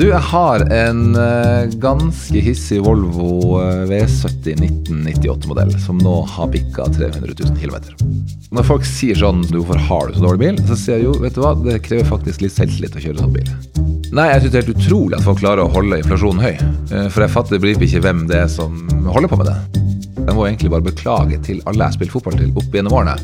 Du, jeg har en uh, ganske hissig Volvo uh, V70 1998-modell som nå har bikka 300 000 km. Når folk sier sånn 'Hvorfor har du så dårlig bil?', så sier jeg jo, vet du hva, det krever faktisk litt selvtillit å kjøre sånn bil. Nei, jeg syns det er helt utrolig at folk klarer å holde inflasjonen høy. Uh, for jeg fatter begriper ikke hvem det er som holder på med det. Jeg må egentlig bare beklage til alle jeg har spilt fotball til opp gjennom årene.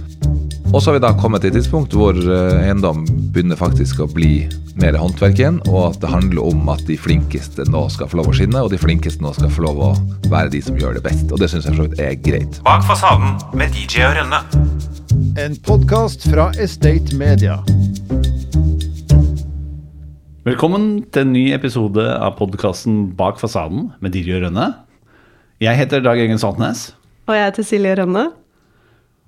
Og så har vi da kommet til et tidspunkt hvor eiendom begynner faktisk å bli mer håndverk igjen, og at det handler om at de flinkeste nå skal få lov å skinne, og de flinkeste nå skal få lov å være de som gjør det best. Og det syns jeg for så vidt er greit. Bak fasaden med DJ og Rønne. En podkast fra Estate Media. Velkommen til en ny episode av podkasten Bak fasaden med DJ og Rønne. Jeg heter Dag Engen Saltnes, Og jeg heter Silje Rønne.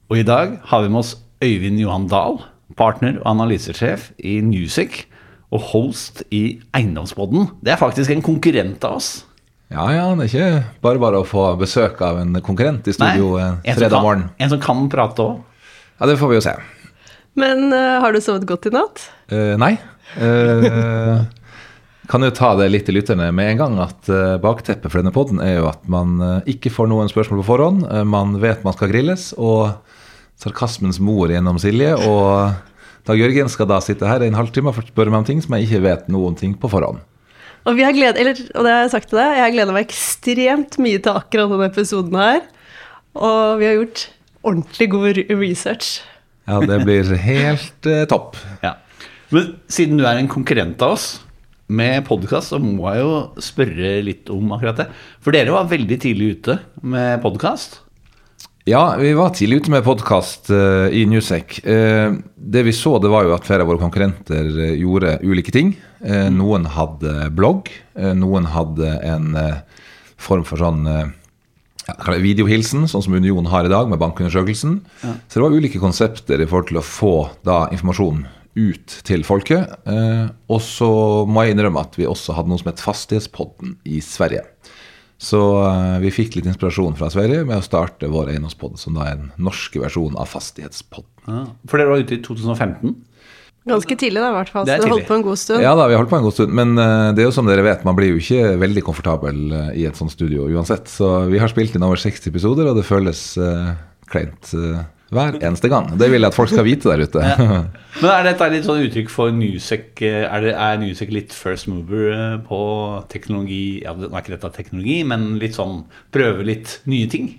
og i dag har vi med oss Øyvind Johan Dahl, partner og analysesjef i Newsec og host i Eiendomsboden. Det er faktisk en konkurrent av oss. Ja ja, det er ikke bare bare å få besøk av en konkurrent i studio Nei, fredag morgen. kan-. En som kan prate òg. Ja, det får vi jo se. Men uh, har du sovet godt i natt? Uh, nei. Uh, kan jo ta det litt til lytterne med en gang at bakteppet for denne podden er jo at man ikke får noen spørsmål på forhånd. Man vet man skal grilles, og sarkasmens mor gjennom Silje og Dag Jørgen skal da sitte her i en halvtime og spørre meg om ting som jeg ikke vet noen ting på forhånd. Og, vi har gled, eller, og det har jeg sagt til deg, jeg har gleda meg ekstremt mye til akkurat denne episoden her. Og vi har gjort ordentlig god research. Ja, det blir helt eh, topp. Ja. Men siden du er en konkurrent av oss med podkast, så må jeg jo spørre litt om akkurat det. For dere var veldig tidlig ute med podkast. Ja, vi var tidlig ute med podkast i Newsec. Uh, det vi så, det var jo at flere av våre konkurrenter uh, gjorde ulike ting. Mm. noen hadde blogg. eh, noen hadde en eh, form for sånn eh, ja, videohilsen, sånn som Union har i dag med bankundersøkelsen. Så det var ulike konsepter i forhold til å få da informasjon ut til folket. Eh, og så må jeg innrømme at vi også hadde noe som het Fastighetspodden i Sverige. Så eh, vi fikk litt inspirasjon fra Sverige med å starte vår eiendomspodd, som da er en norske versjon av Fastighetspodden. For dere var ute i 2015. Ganske tidlig, da, i hvert fall. Det er Så det holdt på en god stund. Ja da, vi holdt på en god stund, men eh, det er jo som dere vet, man blir jo ikke veldig komfortabel eh, i et sånt studio uansett. Så vi har spilt inn over 60 episoder, og det føles uh, kleint eh, hver eneste gang. Det vil jeg at folk skal vite der ute. Men er dette litt sånn uttrykk for Newsec Er, det, er Newsec litt first mover eh, på teknologi Ja, det er ikke dette teknologi, men litt sånn prøve litt nye ting?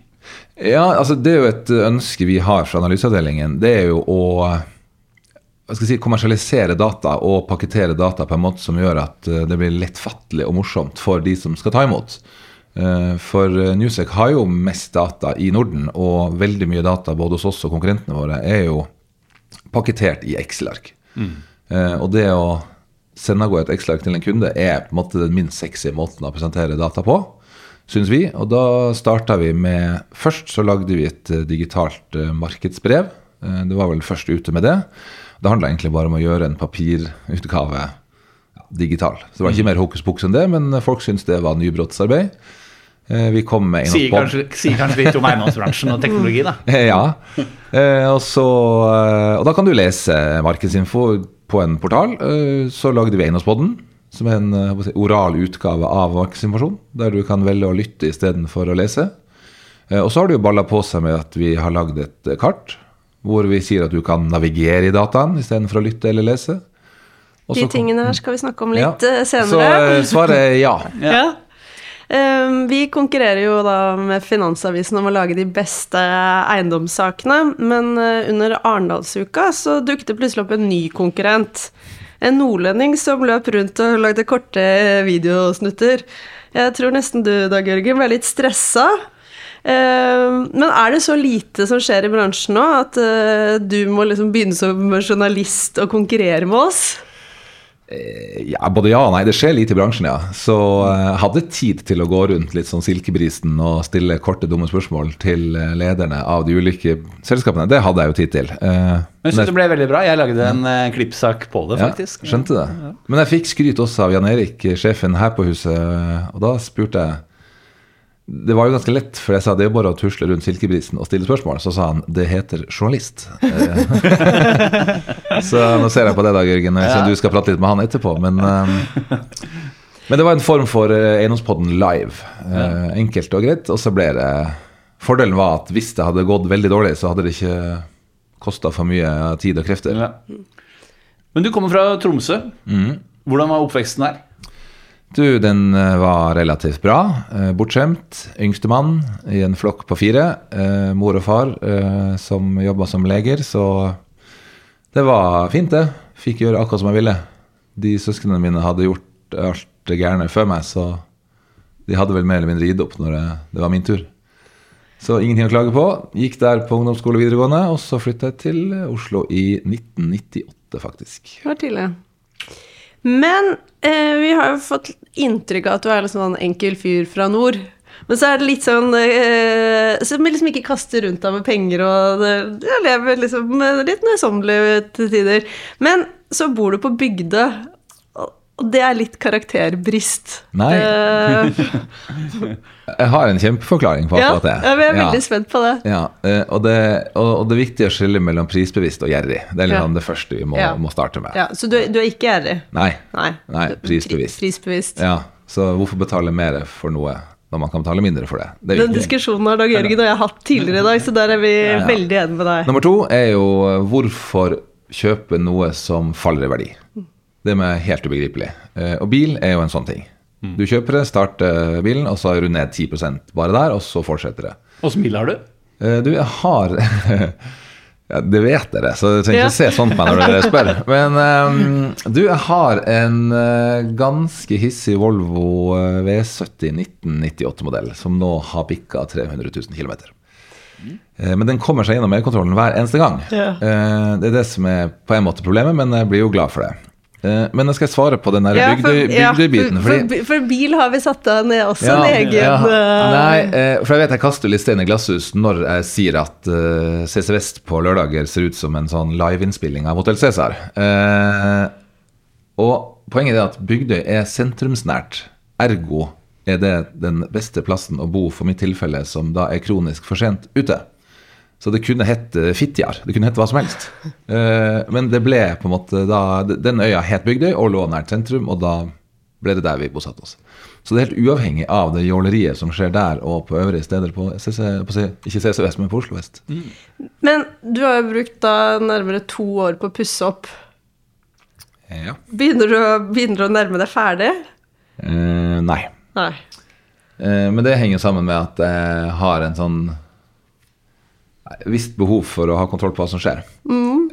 Ja, altså det er jo et ønske vi har fra analyseavdelingen. Det er jo å si, kommersialisere data og pakkettere data på en måte som gjør at eh, det blir lettfattelig og morsomt for de som skal ta imot. Eh, For eh, Newsec har jo mest data i Norden, og veldig mye data både hos oss og konkurrentene våre er jo pakketert i Excel-ark. Mm. Og det å sende av gårde et Excel-ark til en kunde er på en måte den minst sexy måten å presentere data på syns vi. Og da starta vi med Først så lagde vi et eh, digitalt eh, markedsbrev. Eh, Det var vel først ute med det. Det handla egentlig bare om å gjøre en papirutgave digital. Så det var ikke mer hokus pokus enn det, men folk syntes det var nybrottsarbeid. Eh, Vi kom med Sier kanskje, sier kanskje litt om eiendomsbransjen og teknologi, da. Ja. Eh, og, så, eh, og da kan du lese markedsinfo på en portal. Så lagde vi Eiendomspodden, som er en hva skal jeg si, oral utgave av markedsinformasjon. Der du kan velge å lytte istedenfor å lese. Eh, og så har det jo balla på seg med at vi har lagd et kart. Hvor vi sier at du kan navigere i dataen istedenfor å lytte eller lese. Også, De tingene her skal vi snakke om litt ja. Så senere. Så svaret er ja. Ja. Um, vi konkurrerer jo da med Finansavisen om å lage de beste eiendomssakene, men eh, under Arendalsuka så dukket det plutselig opp en ny konkurrent. En nordlending som løp rundt og lagde korte videosnutter. Jeg tror nesten du, Dag Jørgen, ble litt stressa. Um, men er det så lite som skjer i bransjen nå, at eh, du må liksom begynne som journalist og konkurrere med oss? Ja, Både ja og nei. Det skjer lite i bransjen, ja. Så eh, jeg hadde tid til å gå rundt litt sånn silkebrisen og stille korte, dumme spørsmål til eh, lederne av de ulike selskapene. Det hadde jeg jo tid til. Eh, Men jeg syns det ble veldig bra. Jeg lagde en eh, klippsak på det, ja, faktisk. skjønte det. Men jeg fikk skryt også av Jan Erik, sjefen her på huset, og da spurte jeg Det var jo ganske lett, for jeg sa det er bare å tusle rundt silkebrisen og stille spørsmål. Så sa han det heter journalist. Eh, så nå ser jeg på det da, Jørgen. Jeg Ja. du skal prate litt med han etterpå, men eh, Men det var en form for eh, Eiendomspodden live. Eh, enkelt og greit. Og så ble det Fordelen var at hvis det hadde gått veldig dårlig, så hadde det ikke kosta for mye tid og krefter. Ja. Men du kommer fra Tromsø. Mm. Hvordan var oppveksten der? Du, den eh, var relativt bra. Eh, bortskjemt. Yngstemann i en flokk på fire. Eh, mor og far eh, som jobba som leger, så det var fint, det. Fikk gjøre akkurat som jeg ville. De søsknene mine hadde gjort alt det gærne før meg, så de hadde vel mer eller mindre gitt opp når det, var min tur. Så ingenting å klage på. Gikk der på ungdomsskole videregående, og så flytta jeg til Oslo i 1998, faktisk. Det var tidlig. Men eh, vi har jo fått inntrykk av at du er en en enkel fyr fra nord. Men så er det litt sånn eh, Som liksom ikke kaster rundt deg med penger og det, Jeg lever liksom litt nøysommelig til tider. Men så bor du på bygde, og det er litt karakterbrist. Nei. Eh, Jeg har en kjempeforklaring på ja, akkurat det. jeg er veldig Ja. spent på det. Ja, eh, og det, og, det er viktig å skille mellom prisbevisst og gjerrig. Det er Ja. liksom det første vi må, Ja. må starte med. Ja, så du, du er ikke gjerrig? Nei. Nei. Nei, prisbevisst. pri- Prisbevisst. Ja, så hvorfor betale mer for noe når man kan betale mindre for det? det er Den diskusjonen har Dag Jørgen og jeg hatt tidligere i dag, så der er vi veldig enige med deg. Nummer to er jo eh, hvorfor kjøpe noe som faller i verdi. Det er meg helt ubegripelig. Eh, Og bil er jo en sånn ting. Du kjøper det, starter bilen, og så har du ned 10% bare der, og så fortsetter det. Åssen bil har du? Eh, Du, jeg har ja, Det vet dere, så dere trenger ikke Ja. se sånn på meg når dere spør. Men um, du, jeg har en uh, ganske hissig Volvo eh, V70 1998-modell som nå har bikka 300 000 km. Eh, Men den kommer seg gjennom EU-kontrollen hver eneste gang. Ja. Uh, Det er det som er på en måte problemet, men jeg blir jo glad for det. Eh, Men nå skal jeg svare på den der Ja, bygdebiten. ja, for, for, for bil har vi satt av ned også, ja, en egen ja. eh, Nei, eh, for jeg vet jeg kaster litt stein i glasshus når jeg sier at CC Vest på lørdager ser ut som en sånn liveinnspilling av Hotell Cæsar. Og poenget er at Bygdøy er sentrumsnært. Ergo er det den beste plassen å bo for mitt tilfelle, som da er kronisk for sent ute. Så det kunne hett eh, Fitjar. Det kunne hett hva som helst. Eh, men det ble på en måte da Den øya het Bygdøy og lå nært sentrum, og da ble det der vi bosatte oss. Så det er helt uavhengig av det jåleriet som skjer der og på øvrige steder på, CC, på ikke CC Vest, men på Oslo vest. Men du har jo brukt da nærmere to år på å pusse opp. Ja. Begynner du, begynner du å nærme deg ferdig? Eh, nei. Nei. Eh, men det henger sammen med at jeg har en sånn visst behov for å ha kontroll på hva som skjer.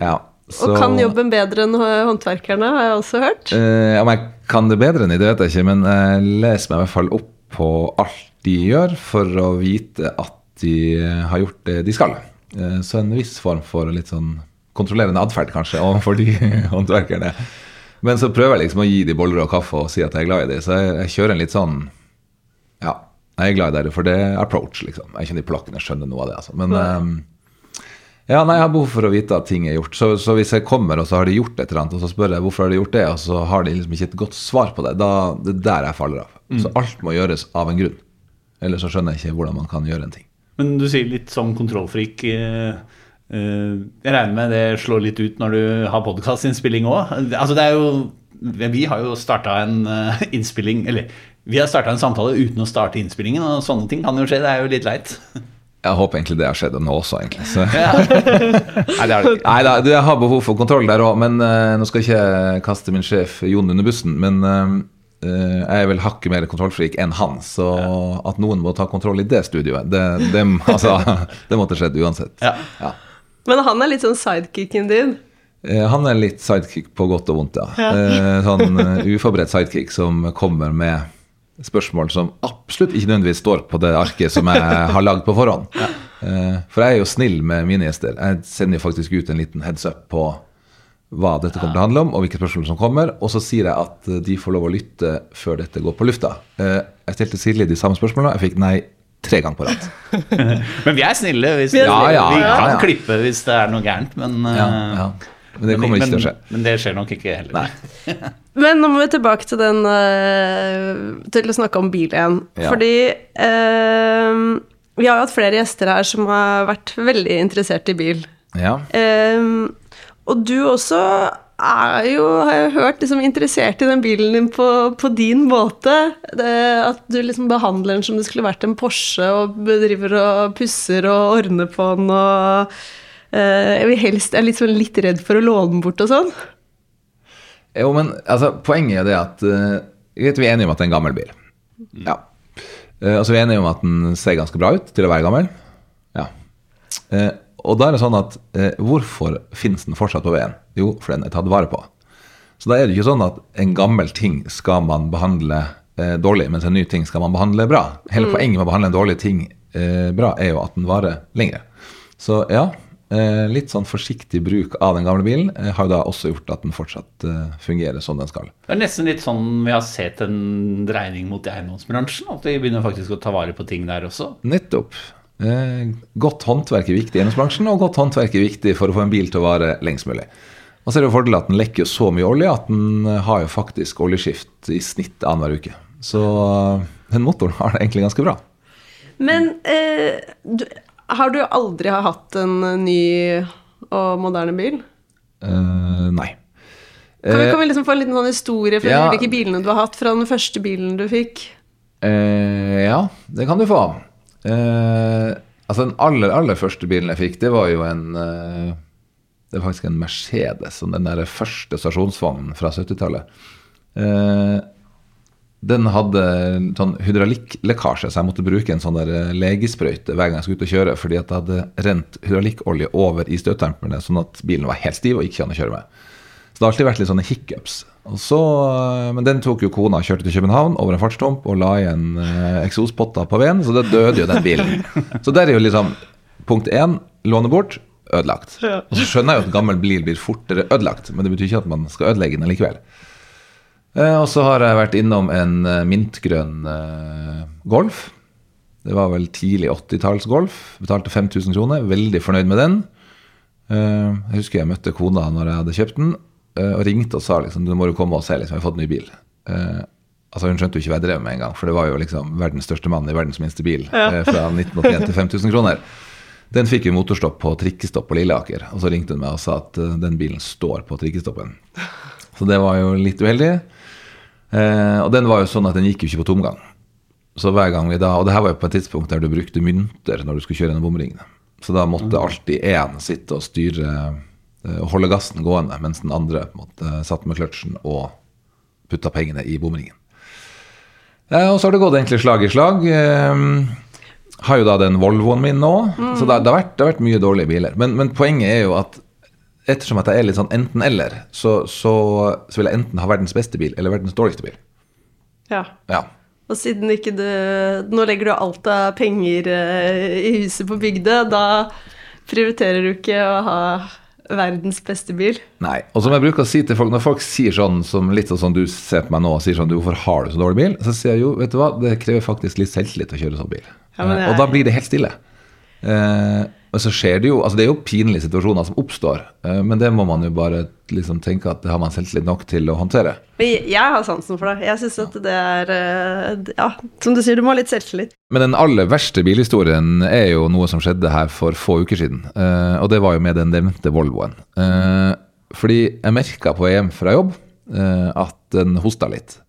Ja, så- Mm. Og kan jobben bedre enn håndverkerne, har jeg også hørt. Eh, om jeg kan det bedre enn de, det vet jeg ikke, men jeg leser meg i hvert fall opp på alt de gjør, for å vite at de har gjort det de skal. Eh, så en viss form for litt sånn kontrollerende atferd, kanskje, overfor de håndverkerne. Men så prøver jeg liksom å gi de boller og kaffe og si at jeg er glad i dem, så jeg, jeg kjører en litt sånn Ja, jeg er glad i dere, for det er approach, liksom. Jeg kjenner de polakkene skjønner noe av det, altså. Men um, ja, nei, jeg har behov for å vite at ting er gjort. Så, så hvis jeg kommer, og så har de gjort et eller annet, og så spør jeg hvorfor har de gjort det, og så har de liksom ikke et godt svar på det, da det er der jeg faller av. Så alt må gjøres av en grunn. Ellers så skjønner jeg ikke hvordan man kan gjøre en ting. Men du sier litt sånn kontrollfrik. eh, eh, Jeg regner med det slår litt ut når du har podkastinnspilling òg. Altså det er jo Vi har jo starta en eh, innspilling Eller vi har starta en samtale uten å starte innspillingen, og sånne ting kan jo skje. Det er jo litt leit. Jeg håper egentlig det har skjedd nå også, egentlig. Så. Nei, det det. Nei da, du, jeg har behov for kontroll der òg, men uh, nå skal jeg ikke kaste min sjef Jon under bussen. Men eh, eh, jeg er vel hakket mer kontrollfrik enn han, så at noen må ta kontroll i det studioet, det, det, altså, det måtte skjedd uansett. Ja. Ja. Men han er litt sånn sidekicken din. Eh, Han er litt sidekick på godt og vondt, ja. Eh, Sånn uforberedt sidekick som kommer med spørsmål som absolutt ikke nødvendigvis står på det arket som jeg har lagd på forhånd. Ja. For jeg er jo snill med mine gjester. Jeg sender jo faktisk ut en liten heads up på hva dette kommer til å handle om, og hvilke spørsmål som kommer. Og så sier jeg at eh, de får lov å lytte før dette går på lufta. Eh, Jeg stilte Silje de samme spørsmålene, jeg fikk nei tre ganger på rad. Men vi er snille. Hvis Vi er Ja, ja, vi kan ja. klippe hvis det er noe gærent, men, eh, Ja, ja. Men det kommer ikke til å skje. Men, men det skjer nok ikke heller. Nei. Men nå må vi tilbake til den uh, Til å snakke om bil igjen. Ja. Fordi uh, vi har jo hatt flere gjester her som har vært veldig interessert i bil. Ja. Uh, og du også er jo, har jeg hørt, liksom interessert i den bilen din på, på din måte. Det, at du liksom behandler den som det skulle vært en Porsche, og driver og pusser og ordner på den og Jeg vil helst, jeg er sånn litt redd for å låne den bort og sånn. Jo, men altså, poenget er det at uh, Vi er enige om at det er en gammel bil. Ja. Uh, altså, vi er enige om at den ser ganske bra ut til å være gammel. Ja. Uh, og da er det sånn at hvorfor finnes den fortsatt på veien? Jo, for den er tatt vare på. Så da er det ikke sånn at en gammel ting skal man behandle dårlig, mens en ny ting skal man behandle bra. Hele poenget med å behandle en dårlig ting bra er jo at den varer lenger. Så ja, Eh, litt sånn forsiktig bruk av den gamle bilen eh, har jo da også gjort at den fortsatt eh, fungerer som den skal. Det er nesten litt sånn vi har sett en dreining mot eiendomsbransjen. At vi begynner faktisk å ta vare på ting der også. Nettopp. Eh, godt håndverk er viktig i eiendomsbransjen, og godt håndverk er viktig for å få en bil til å vare lengst mulig. Og så er det jo fordelen at den lekker så mye olje at den har jo faktisk oljeskift i snitt annenhver uke. Så den motoren har det egentlig ganske bra. Men eh, du, har du aldri hatt en ny og moderne bil? Uh, nei. Kan vi, kan vi, liksom få en liten sånn historie fra ja, de ulike bilene du har hatt, fra den første bilen du fikk? Uh, ja, det kan du få. Uh, altså Den aller, aller første bilen jeg fikk, det var jo en Det var faktisk en Mercedes. Den der første stasjonsvognen fra 70-tallet. Uh, den hadde sånn hydraulikklekkasje, så jeg måtte bruke en sånn der eh, legesprøyte hver gang jeg skulle ut og kjøre, fordi at det hadde rent hydraulikkolje over i støtdemperne, sånn at bilen var helt stiv og ikke an å kjøre med. Så det har alltid vært litt sånne hiccups. Så, eh, men den tok jo kona og kjørte til København over en fartstump og la igjen eh, eksospotter på veien, så det døde jo den bilen. Så der er jo liksom punkt én låne bort, ødelagt. Og så skjønner jeg jo at gammel bil blir fortere ødelagt, men det betyr ikke at man skal ødelegge den likevel. Eh, og så har jeg vært innom en eh, mintgrønn eh, Golf. Det var vel tidlig 80-talls-Golf. Betalte 5000 kroner. Veldig fornøyd med den. Jeg husker jeg møtte kona når jeg hadde kjøpt den, og ringte og sa liksom, du må jo komme og se, liksom, jeg har fått en ny bil. Altså Hun skjønte jo ikke hva jeg drev med engang, for det var jo liksom verdens største mann i verdens minste bil. Ja. Fra 1981 til 5000 kroner. Den fikk jo motorstopp på trikkestopp på Lilleaker. Og så ringte hun meg og sa at den bilen står på trikkestoppen. Så det var jo litt uheldig. Eh, og den var jo sånn at den gikk jo ikke på tomgang. Så hver gang vi da, Og det her var jo på et tidspunkt der du brukte mynter når du skulle kjøre gjennom bomringene. Så da måtte mm. alltid én sitte og styre eh, og holde gassen gående, mens den andre måtte, satt med kløtsjen og putta pengene i bomringen. Eh, og så har det gått egentlig slag i slag. Eh, har jo da den Volvoen min nå, mm. så det, det, har vært, det, har vært, mye dårlige biler. Men, men poenget er jo at ettersom at jeg er litt sånn enten-eller, så, så, så, vil jeg enten ha verdens beste bil eller verdens dårligste bil. Ja. ja. Og siden ikke du Nå legger du alt av penger eh, i huset på bygda, da prioriterer du ikke å ha verdens beste bil. Nei. Og som jeg bruker å si til folk, når folk sier sånn som litt sånn som du ser på meg nå og sier sånn 'Hvorfor har du så dårlig bil?' Så sier jeg jo, vet du hva, det krever faktisk litt selvtillit å kjøre sånn bil. Ja, jeg... Og da blir det helt stille. Eh, men så skjer det jo altså Det er jo pinlige situasjoner som oppstår, eh, men det må man jo bare liksom tenke at det har man selvtillit nok til å håndtere. Jeg har sansen for det. Jeg syns at det er eh, Ja, som du sier, du må ha litt selvtillit. Men den aller verste bilhistorien er jo noe som skjedde her for få uker siden. Eh, og det var jo med den nevnte Volvoen. Fordi jeg merka på hjem fra jobb at den hosta litt.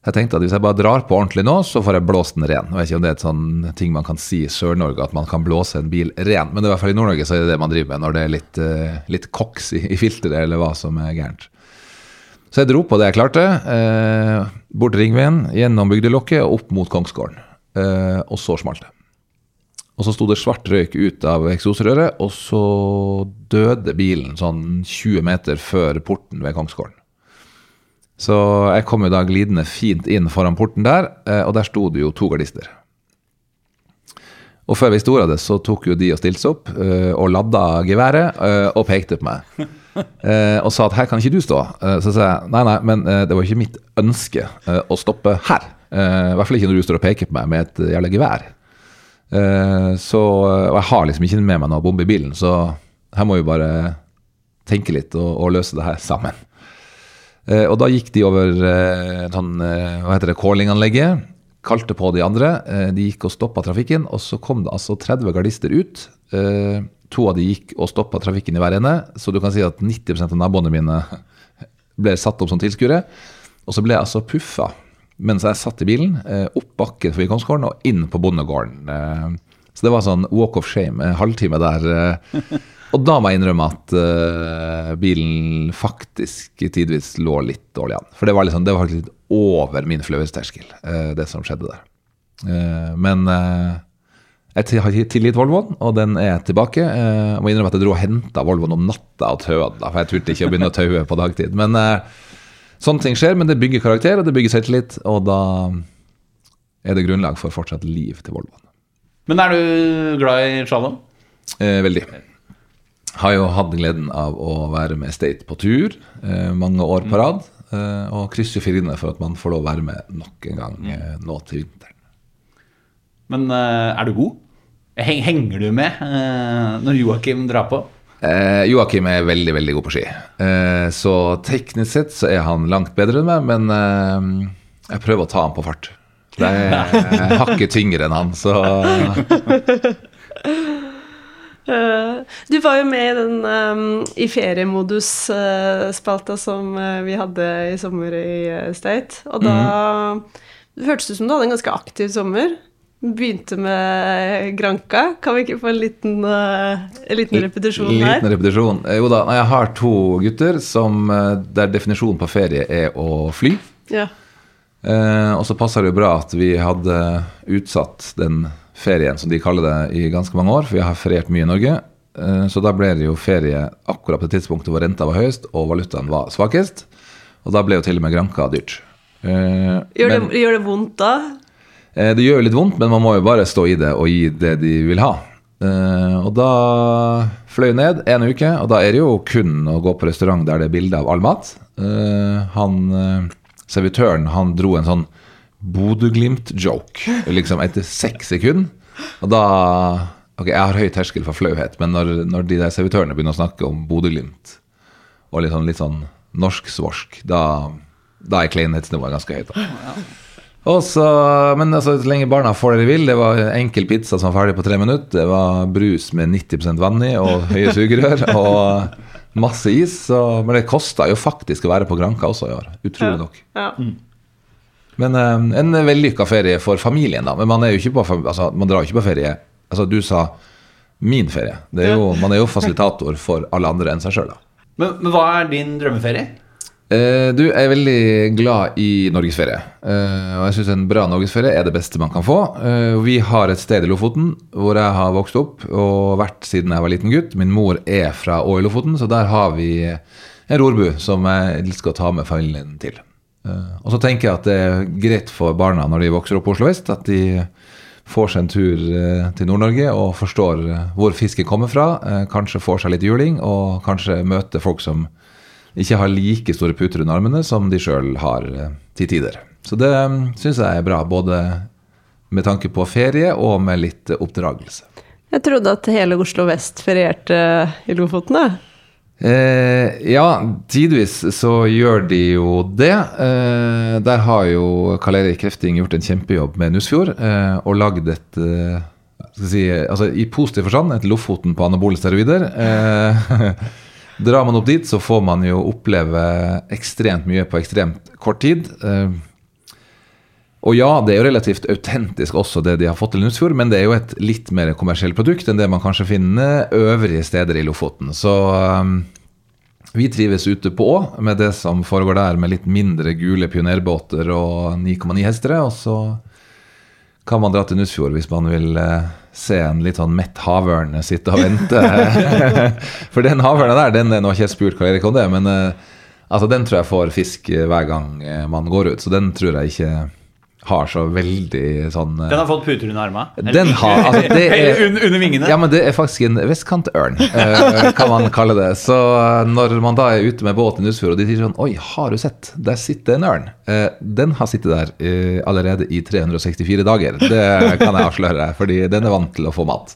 Jeg tenkte at hvis jeg bare drar på ordentlig nå, så får jeg blåst den ren. Jeg vet ikke om det er et sånn ting man kan si i Sør-Norge, at man kan blåse en bil ren. Men i hvert fall i Nord-Norge så er det det man driver med når det er litt, uh, litt koks i, filteret, eller hva som er gærent. Så jeg dro på det jeg klarte. Uh, bort Ringveien, gjennom Bygdelokket og opp mot Kongsgården. Uh, og så smalt det. Og så sto det svart røyk ut av eksosrøret, og så døde bilen sånn 20 meter før porten ved Kongsgården. Så jeg kom jo da glidende fint inn foran porten der, eh, og der sto det jo to gardister. Og før vi sto av det, så tok jo de og stilte seg opp eh, og ladda geværet eh, og pekte på meg. Og sa at her kan ikke du stå. Så sa jeg nei, nei, men det var ikke mitt ønske å stoppe her. I hvert fall ikke når du står og peker på meg med et jævla gevær. Så, og jeg har liksom ikke med meg noe bombe i bilen, så her må vi bare tenke litt og, og løse det her sammen. Eh, og da gikk de over eh, sånn, eh, hva heter det, callinganlegget, kalte på de andre. De gikk og stoppa trafikken, og så kom det altså 30 gardister ut. To av de gikk og stoppa trafikken i hver ende, så du kan si at 90 av naboene mine ble satt opp som tilskuere. Og så ble jeg altså puffa mens jeg satt i bilen, opp bakken forbi Kongsgården og inn på bondegården. Så det var sånn walk of shame, halvtime der. Eh. Og da må jeg innrømme at uh, bilen faktisk tidvis lå litt dårlig an. For det var, liksom, det var litt over min flauhetsterskel, uh, det som skjedde der. Uh, Men eh, jeg har tilgitt Volvoen, og den er tilbake. Eh, Jeg må innrømme at jeg dro og henta Volvoen om natta og taua den, for jeg turte ikke å begynne å taue på dagtid. Men eh, sånne ting skjer, men det bygger karakter, og det bygger selvtillit, og da er det grunnlag for fortsatt liv til Volvoen. Men er du glad i slalåm? Eh, veldig. Har jo hatt gleden av å være med State på tur eh, mange år på rad. Eh, og krysser fingrene for at man får lov å være med nok en gang eh, nå til vinteren. Men eh, er du god? Heng, henger du med eh, når Joakim drar på? Eh, Joakim er veldig veldig god på ski. Eh, så teknisk sett så er han langt bedre enn meg, men eh, jeg prøver å ta han på fart. Det er hakket tyngre enn han, så Du var jo med i den um, i feriemodus-spalta som eh, vi hadde i sommer i eh, State. Og da Det hørtes ut som du hadde en ganske aktiv sommer. Begynte med Granka. Kan vi ikke få en liten, uh, en liten repetisjon her? Liten repetisjon. Eh, Jo da, jeg har to gutter som, eh, der definisjonen på ferie er å fly. Ja. Eh, og så passer det jo bra at vi hadde utsatt den ferien, som de kaller det, i ganske mange år, for vi har feriert mye i Norge. Eh, så da ble det jo ferie akkurat på det tidspunktet hvor renta var høyest og valutaen var svakest. Og da ble jo til og med Granka dyrt. Eh, Gjør, men- det, gjør det vondt da? Eh, Det gjør jo litt vondt, men man må jo bare stå i det og gi det de vil ha. Og da fløy ned en uke, og da er det jo kun å gå på restaurant der det er bilde av all mat. Han, servitøren han dro en sånn Bodø-Glimt-joke liksom etter seks sekunder. Og da Ok, jeg har høy terskel for flauhet, men når, når de der servitørene begynner å snakke om Bodø-Glimt og litt sånn, litt sånn norsk-svorsk, da, da er kleinhetsnivået ganske høyt. da. Og så, men altså, så lenge barna får det de vil. Det var enkel pizza som var ferdig på tre minutter. Det var brus med 90 vann i og høye sugerør. og masse is. Så, men det kosta jo faktisk å være på Granka også i år. Utrolig nok. Ja. Men eh, en vellykka ferie for familien, da. Men man, er jo ikke på, altså, man drar jo ikke på ferie Altså, du sa min ferie. Det er jo, man er jo fasilitator for alle andre enn seg sjøl, da. Men, men hva er din drømmeferie? Uh, du jeg er veldig glad i norgesferie. Uh, og jeg syns en bra norgesferie er det beste man kan få. Uh, vi har et sted i Lofoten hvor jeg har vokst opp og vært siden jeg var liten gutt. Min mor er fra Å i Lofoten, så der har vi en rorbu som jeg elsker å ta med familien til. Eh, og så tenker jeg at det er greit for barna når de vokser opp på Oslo vest, at de får seg en tur eh, til Nord-Norge og forstår eh, hvor fisken kommer fra. kanskje får seg litt juling, og kanskje møter folk som ikke har like store puter under armene som de sjøl har til tider. Så det um, syns jeg er bra, både med tanke på ferie og med litt oppdragelse. Jeg trodde at hele Oslo vest ferierte i Lofoten, da. Eh, ja, tidvis så gjør de jo det. Eh, der har jo Karl Erik Krefting gjort en kjempejobb med Nussfjord. eh, og lagd et eh, si, altså I positiv forstand et Lofoten på anabole steroider. Eh, drar man opp dit, så får man jo oppleve ekstremt mye på ekstremt kort tid. Eh, og ja, det er jo relativt autentisk også det de har fått til Nussfjord, men det er jo et litt mer kommersielt produkt enn det man kanskje finner øvrige steder i Lofoten. Så um, vi trives ute på Å med det som foregår der, med litt mindre gule pionerbåter og 9,9 hestere. Og så kan man dra til Nussfjord hvis man vil uh, se en litt sånn mett havørn sitte og vente. For den havørna der, den nå ikke jeg spurt Karl Erik om det, men uh, altså, den tror jeg får fisk eh, hver gang man går ut. Så den tror jeg ikke har så veldig sånn eh, Den har fått puter under armene? Den har altså, det er, under, under vingene? ja, men det er faktisk en vestkantørn, eh, kan man kalle det. Så eh, når man da er ute med båt i Nusfjord, og de sier sånn Oi, har du sett? Der sitter en ørn. Den har sittet der allerede i 364 dager. Det kan jeg avsløre, fordi den er vant til å få mat.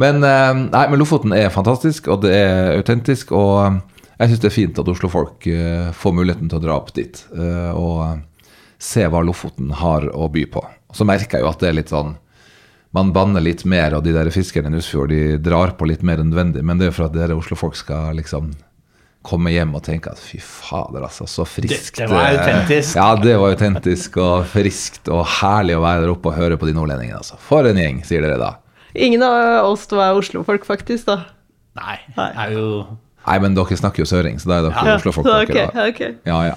Men, nei, men Lofoten er fantastisk, og det er autentisk. Og jeg syns det er fint at Oslo-folk får muligheten til å dra opp dit. og se hva Lofoten har å by på. Så merker jeg jo at det er litt sånn man banner litt mer, og de der fiskerne i Nusfjord de drar på litt mer enn nødvendig. Men det er jo for at dere Oslo-folk skal liksom komme hjem og tenke at fy fader, altså, så friskt. Det- det var autentisk. Ja, det var autentisk og friskt og herlig å være der oppe og høre på de nordlendingene. Altså. For en gjeng, sier dere da. Ingen av oss to er Oslo-folk, faktisk, da. Nei, det er jo Nei, men dere snakker jo søring, så da er dere Ja, Oslo-folk. så dere, ok, da. ok. Ja, ja.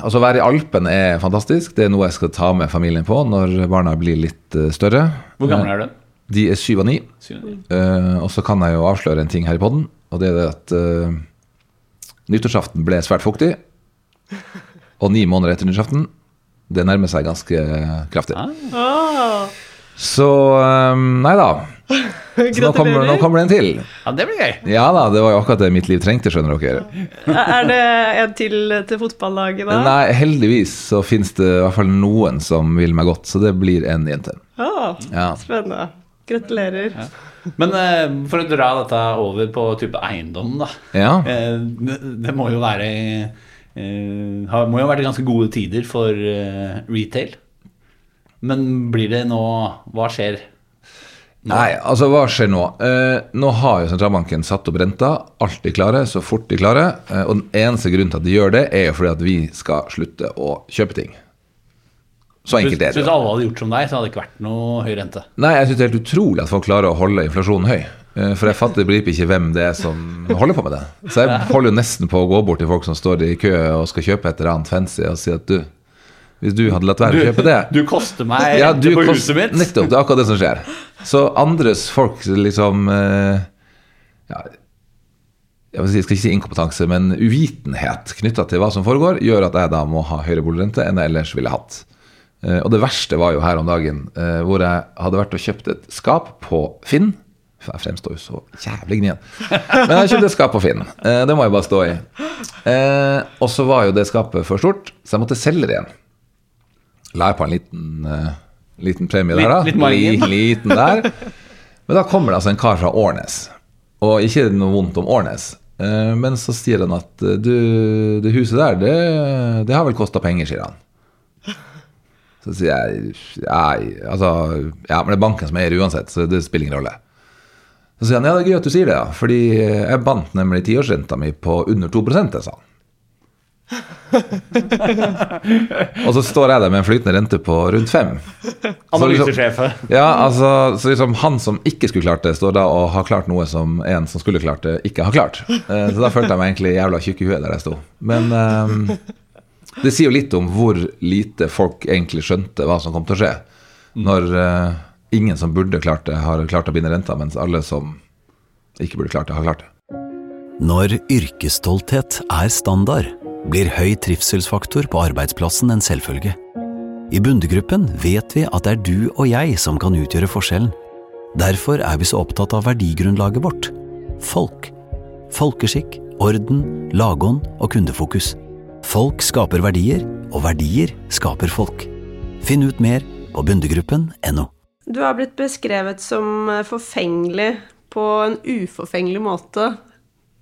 Altså, å være i Alpen er fantastisk. Det er noe jeg skal ta med familien på når barna blir litt eh, større. Hvor gammel er du? De er syv og ni. Eh, og så kan jeg jo avsløre en ting her i poden, og det er det at uh, nyttårsaften ble svært fuktig. Og ni måneder etter nyttårsaften, det nærmer seg ganske kraftig. Ah, Så um, nei da. Så nå kommer, nå kommer det en til. Ja, det blir gøy. Ja da, det var jo akkurat det mitt liv trengte, skjønner dere. Er det en til til fotballaget, da? Nei, heldigvis så finnes det i hvert fall noen som vil meg godt, så det blir en jente. Ah, Ja. spennende. Gratulerer. Men eh, for å dra dette over på type eiendom, da. Ja. Eh, det, det må jo være eh, Må jo ha vært ganske gode tider for retail. Men blir det nå Hva skjer? Nei, altså hva skjer nå? Eh, nå har jo sentralbanken satt opp renta, Alt de klare, så fort de klarer. Eh, og den eneste grunnen til at de gjør det, er jo fordi at vi skal slutte å kjøpe ting. Så enkelt er det. Hvis alle hadde gjort som deg, så hadde det ikke vært noe høy rente. Nei, jeg syns det er helt utrolig at folk klarer å holde inflasjonen høy. Eh, For jeg fatter begriper ikke hvem det er som holder på med det. Så jeg holder jo nesten på å gå bort til folk som står i kø og skal kjøpe et eller annet fancy, og si at du, hvis du hadde latt være å kjøpe det Du koster meg Ja, du på kost- huset mitt. Nettopp, det er akkurat det som skjer. Så andres folk liksom eh, ja, jeg, si, jeg skal ikke si inkompetanse, men uvitenhet knytta til hva som foregår, gjør at jeg da må ha høyere boligrente enn jeg ellers ville hatt. Eh, og det verste var jo her om dagen, eh, hvor jeg hadde vært og kjøpt et skap på Finn. Jeg fremstår jo så jævlig gnien. Men jeg kjøpte et skap på Finn. Det må jeg bare stå i. Og så var jo det skapet for stort, så jeg måtte selge det igjen. La jeg på en liten, liten premie der, da. Litt- margin. Liten der. Men da kommer det altså en kar fra Årnes. Og ikke noe vondt om Årnes. eh, Men så sier han at eh, du, det huset der, det, det har vel kosta penger, sier han. Så sier jeg ja, altså, ja, men det er banken som eier uansett, så det spiller ingen rolle. Så sier han ja, det er gøy at du sier det, ja, fordi jeg bandt nemlig tiårsrenta mi på under 2 jeg sa han. Og så står jeg der med en flytende rente på rundt fem. Analysesjefen. Ja, altså, så liksom han som ikke skulle klart det, står da og har klart noe som en som skulle klart det, ikke har klart. Eh, Så da følte jeg meg egentlig jævla tjukk i huet der jeg sto. Men um, det sier jo litt om hvor lite folk egentlig skjønte hva som kom til å skje. Når uh, ingen som burde klart det, har klart å binde renta, mens alle som ikke burde klart det, har klart det. Når yrkesstolthet er standard, blir høy trivselsfaktor på arbeidsplassen en selvfølge. I Bundegruppen vet vi at det er du og jeg som kan utgjøre forskjellen. Derfor er vi så opptatt av verdigrunnlaget vårt – folk. Folkeskikk, orden, lagånd og kundefokus. Folk skaper verdier, og verdier skaper folk. Finn ut mer på bundegruppen.no. Du har blitt beskrevet som forfengelig på en uforfengelig måte.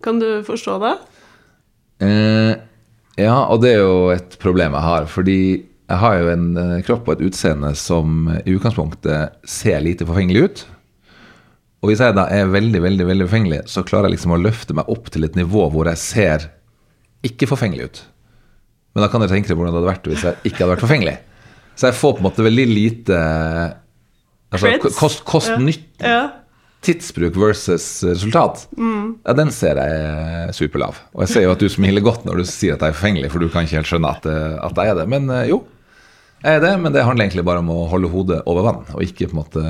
Kan du forstå det? Eh, ja, og det er jo et problem jeg har. Fordi jeg har jo en kropp og et utseende som i utgangspunktet ser lite forfengelig ut. Og hvis jeg da er veldig, veldig veldig forfengelig, så klarer jeg liksom å løfte meg opp til et nivå hvor jeg ser ikke forfengelig ut. Men da kan dere tenke dere hvordan det hadde vært hvis jeg ikke hadde vært forfengelig. Så jeg får på en måte veldig lite altså, kost, kost, kost-nytten Ja. Tidsbruk versus resultat, ja, den ser jeg superlav. Og jeg ser jo at du smiler godt når du sier at jeg er forfengelig, for du kan ikke helt skjønne at, eh, at jeg er det. Men eh, jo, jeg er det. Men det handler egentlig bare om å holde hodet over vann, og ikke på en måte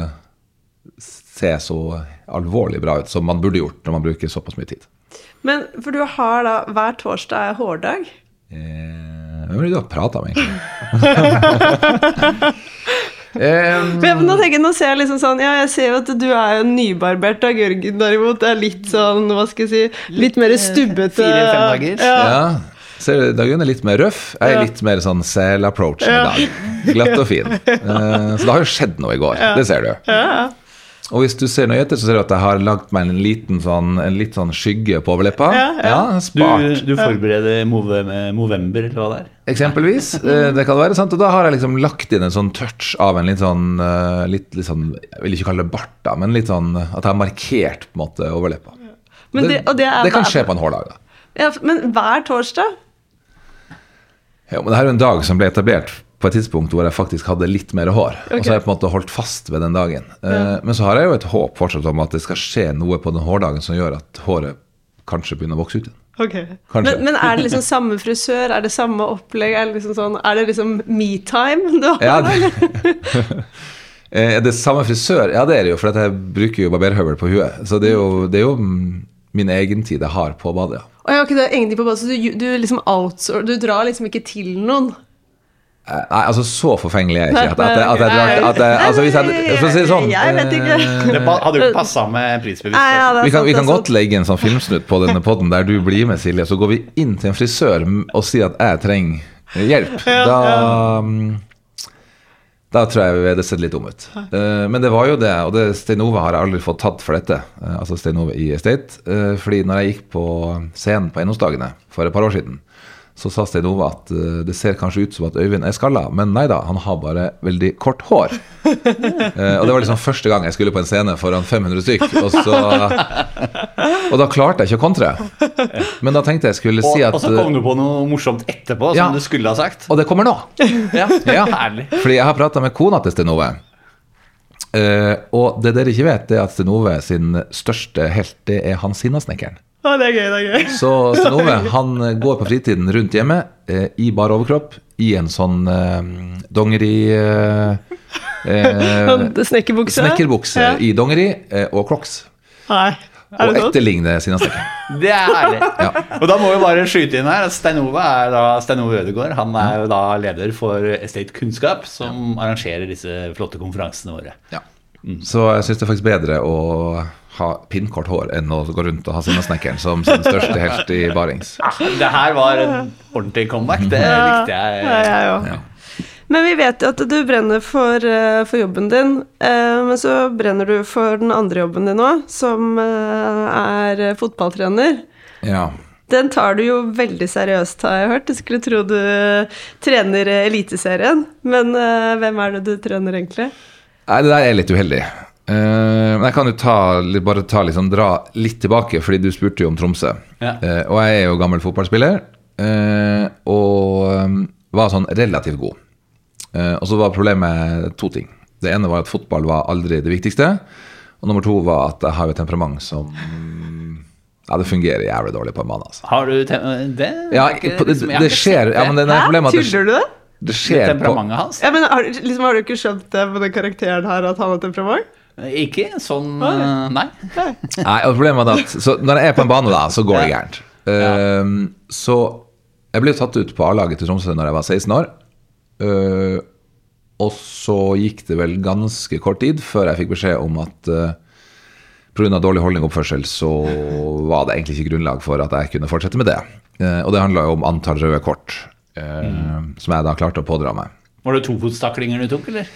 se så alvorlig bra ut som man burde gjort når man bruker såpass mye tid. Men for du har da hver torsdag er hårdag. Eh, Hvem er det du har prata med, egentlig? eh, Men nå tenker nå ser jeg liksom sånn Ja, jeg ser jo at du er jo nybarbert, av Jørgen derimot er litt sånn, hva skal jeg si, litt mer stubbete. Fire-fem dager. Ja. Ja. Ser du, Dagen er litt mer røff. Jeg er Ja. litt mer sånn sel-approach i dag. Glatt og fin. Uh, så det har jo skjedd noe i går. Det ser du. Ja. Og hvis du ser nøye etter, så ser du at jeg har lagt meg en liten sånn, en litt sånn skygge på overleppa. Ja, ja. Du, spart. du forbereder Move- Movember, eller hva det er? Eksempelvis. eh, Det kan være, sant? Og da har jeg liksom lagt inn en sånn touch av en litt sånn, eh, litt, litt sånn Jeg vil ikke kalle det bart, da, men litt sånn at jeg har markert på en måte overleppa. Men det, og det, er det kan skje på en hårdag. da. Ja, men hver torsdag? Ja, men det her er jo en dag som ble etablert på et tidspunkt hvor jeg faktisk hadde litt mer hår. Og så har jeg på en måte holdt fast ved den dagen. Ja. Men så har jeg jo et håp fortsatt om at det skal skje noe på den hårdagen som gjør at håret kanskje begynner å vokse ut igjen. Okay. Men, men er det liksom samme frisør? Er det samme opplegg? Er det liksom sånn Er det liksom me-time du har? Ja, det, Eh, Er det samme frisør? Ja, det er det jo, for jeg bruker jo barberhøvel på huet. Så det er jo, det er jo min egen tid jeg har på badet. ja. Jeg har ikke det egentlig på badet, så du, du liksom outsour Du drar liksom ikke til noen? Nei, altså så forfengelig er jeg ikke. At, at, at at altså, hvis jeg, For å si det sånn Jeg vet ikke. eh, Det hadde jo ikke passa med prisbevisst. Ja, Vi kan, vi kan godt legge en sånn filmsnutt på denne podden der du blir med, Silje. Så går vi inn til en frisør og sier at jeg trenger hjelp. Da, mm, da tror jeg det ser litt dum ut. Eh, Men det var jo det, og det Stein Ove har jeg aldri fått tatt for dette. eh, Altså Stein Ove i Estate. Fordi når jeg gikk på scenen på Eiendomsdagene for et par år siden, så sa Stein Ove at eh, det ser kanskje ut som at Øyvind er skalla, men nei da, han har bare veldig kort hår. Eh, og det var liksom første gang jeg skulle på en scene foran 500 stykk. Og, så, og da klarte jeg ikke å kontre. Men da tenkte jeg skulle Og, si at og så kom du på noe morsomt etterpå, Ja. som du skulle ha sagt. Og det kommer nå. Ja, Ja. Fordi jeg har prata med kona til Stein Ove. Eh, og det dere ikke vet, det er at Ove sin største helt, det er Hans Sinnasnekkeren. Å, det er gøy, det er gøy. Så Snove han går på fritiden rundt hjemme eh, i bar overkropp i en sånn eh, dongeri eh, eh, Snekkerbukse? Snekkerbukse Ja. i dongeri eh, og crocs. Nei. Er Og det sånn? etterligner Sinnasnekkeren. Det er herlig. Ja. Og da må vi bare skyte inn her at Stein Ove er da Stein Ove Ødegaard. Han er jo da leder for Estate Kunnskap, som arrangerer disse flotte konferansene våre. Ja. Så jeg syns det er faktisk bedre å ha pinnkort hår enn å gå rundt og ha Sinnasnekkeren som sin største helt i barings. Ja, Det her var en ordentlig comeback. Det likte jeg. Ja, ja. Ja. Men vi vet jo at du brenner for, eh, for jobben din. eh, Men så brenner du for den andre jobben din òg, som eh, er fotballtrener. Ja. Den tar du jo veldig seriøst, har jeg hørt. Jeg skulle tro du trener Eliteserien, men eh, hvem er det du trener egentlig? Nei, det der er litt uheldig. Uh, men jeg kan jo ta, bare ta liksom, dra litt tilbake, fordi du spurte jo om Tromsø. Ja. Uh, og jeg er jo gammel fotballspiller, uh, og um, var sånn relativt god. Eh, og så var problemet to ting. Det ene var at fotball var aldri det viktigste. Og nummer to var at jeg har jo et temperament som Ja, det fungerer jævlig dårlig på en mann. altså. Har du det? det? Ja, ikke- på- det, liksom, det skjer ja, men det, det er Hæ? det, Tuller du det? Det skjer på temperamentet hans. Ja, men har, liksom, har du ikke skjønt det med den karakteren her, at han har temperament? Ikke sånn Nei. Nei. Nei, og problemet er at så Når jeg er på en bane, da, så går det gærent. Ehm, så jeg ble tatt ut på A-laget til Tromsø når jeg var 16 år. Uh, og så gikk det vel ganske kort tid før jeg fikk beskjed om at uh, pga. dårlig holdning og oppførsel så var det egentlig ikke grunnlag for at jeg kunne fortsette med det. Uh, og det handla jo om antall røde kort, eh, som jeg da klarte å pådra meg. Var det tofotstaklinger du tok, eller?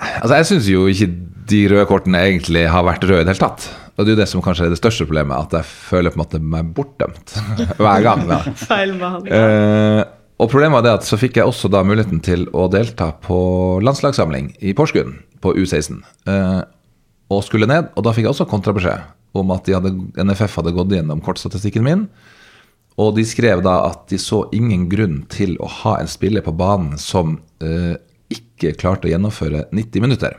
Altså, Jeg syns jo ikke de røde kortene egentlig har vært røde i det hele tatt. Og det er jo det som kanskje er det største problemet, at jeg føler på en måte meg bortdømt hver gang. Da. Feil. Eh, og problemet var det at så fikk jeg også da muligheten til å delta på landslagssamling i Porsgrunn på U16. Uh, og skulle ned, og da fikk jeg også kontrabeskjed om at de hadde, NFF hadde gått gjennom kortstatistikken min. Og de skrev da at de så ingen grunn til å ha en spiller på banen som eh, ikke klarte å gjennomføre 90 minutter.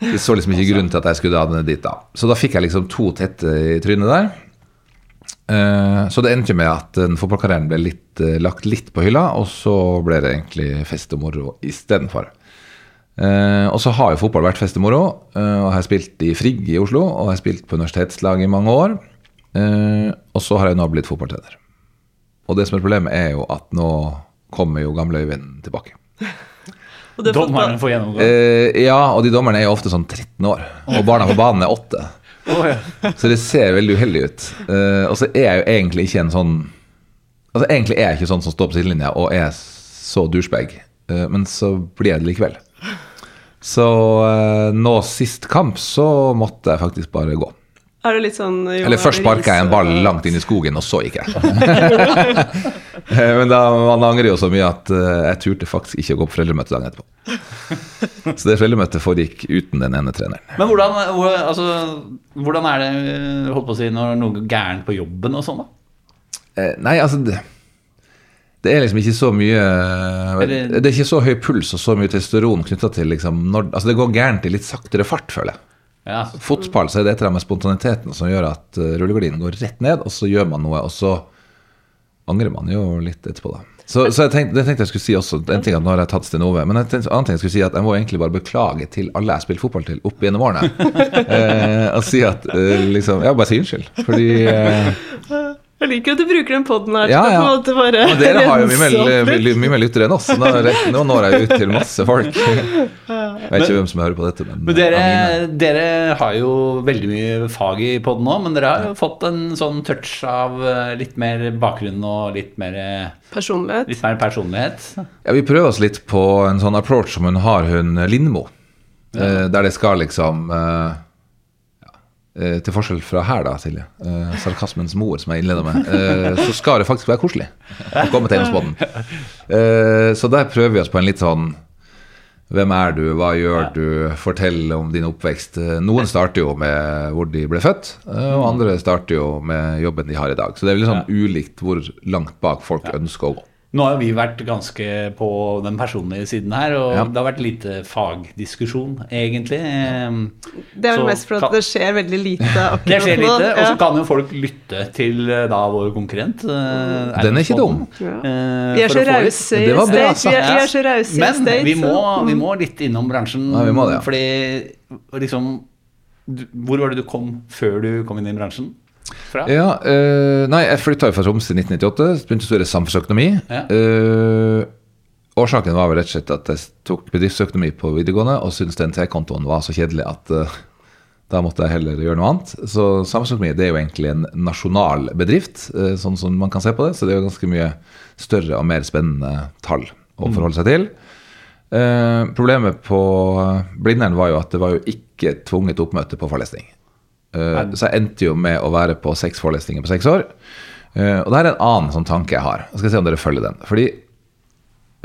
De så liksom ikke grunn til at jeg skulle ha den dit da. Så da fikk jeg liksom to tette i trynet der. Eh, Så det endte med at den fotballkarrieren ble litt, eh, lagt litt på hylla, og så ble det egentlig fest og moro istedenfor. Uh, og så har jo fotball vært fest og moro, eh, og jeg har spilt i Frigg i Oslo, og jeg har spilt på universitetslag i mange år. Eh, og så har jeg nå blitt fotballtrener. Og det som er problemet, er jo at nå kommer jo gamle Øyvind tilbake. Og det er Dommeren får gjennomgå. Eh, ja, og de dommerne er jo ofte sånn 13 år, og barna på banen er 8. Å, ja. Så det ser veldig uheldig ut. Eh, og så er jeg jo egentlig ikke en sånn Altså Egentlig er jeg ikke sånn som står på sidelinja og er så douchebag, Eh, men så blir jeg det likevel. Så eh, nå sist kamp så måtte jeg faktisk bare gå. Er det litt sånn Jon Eller først sparka jeg en ball langt inn i skogen, og så gikk jeg. Eh, Men da, man angrer jo så mye at eh, jeg turte faktisk ikke å gå på foreldremøte dagen etterpå. Så det foreldremøtet foregikk uten den ene treneren. Men hvordan, altså, hvordan er det holdt på å si, når noe går gærent på jobben og sånn, da? Eh, Nei, altså det, det er liksom ikke så mye Det er ikke så høy puls og så mye testosteron knytta til liksom når, Altså det går gærent i litt saktere fart, føler jeg. Ja, Fotball så er det et eller annet med spontaniteten som gjør at uh, rullegardinen går rett ned, og så gjør man noe, og så angrer man jo litt etterpå, da. Så, så jeg tenkte, det tenkte jeg skulle si også. En ting at Nå har jeg tatt Stenove, men en annen ting jeg skulle si at jeg må egentlig bare beklage til alle jeg har spilt fotball til opp gjennom årene. eh, og si at eh, liksom Ja, bare si unnskyld. Fordi eh, Jeg liker at du bruker den poden her Ja, ja. på en måte bare dere har jo mye mer lyttere enn oss. Nå, nå når jeg ut til masse folk. Jeg vet ikke hvem som hører på dette, men, Men dere, dere har jo veldig mye fag i podden nå, men dere har jo fått en sånn touch av eh, litt mer bakgrunn og litt mer, eh, Personlighet. litt mer personlighet. Ja, vi prøver oss litt på en sånn approach som hun har, hun Lindmo. ja. der det skal liksom eh, ja, eh, Til forskjell fra her, da, Silje, eh, sarkasmens mor, som jeg innleda med, eh, så skal det faktisk være koselig å komme til Eiendomsbåten. Eh, så der prøver vi oss på en litt sånn hvem er du, hva gjør du, fortell om din oppvekst. Noen starter jo med hvor de ble født, eh, og andre starter jo med jobben de har i dag. Så det er litt sånn ulikt hvor langt bak folk ønsker å gå. Nå har vi vært ganske på den personlige siden her, og Ja. det har vært lite fagdiskusjon, egentlig. Eh, Det er vel Så mest for at det skjer veldig lite akkurat Det skjer nå. lite, og så kan jo folk lytte til eh, da vår konkurrent. eh, Den er ikke dum. Ja. eh, Vi er så å rause i Det State. Vi er, vi er så Men State. vi må, så- vi må litt innom bransjen. Ja, vi må det, ja. Fordi liksom du- Hvor var det du kom før du kom inn i bransjen? Fra? Ja, eh, nei, jeg flytta fra Tromsø i 1998, begynte å studere samfunnsøkonomi. Ja. Eh, årsaken var vel rett og slett at jeg tok bedriftsøkonomi på videregående og syntes den T-kontoen var så kjedelig at uh, da måtte jeg heller gjøre noe annet. Så samfunnsøkonomi det er jo egentlig en nasjonal bedrift, uh, sånn som man kan se på det. Så det er jo ganske mye større og mer spennende tall å forholde seg til. Eh, problemet på Blindern var jo at det var jo ikke tvunget oppmøte på forelesning. Eh, så jeg endte jo med å være på seks forelesninger på seks år. Uh, og det er en annen sånn tanke jeg har. Jeg skal se om dere følger den. Fordi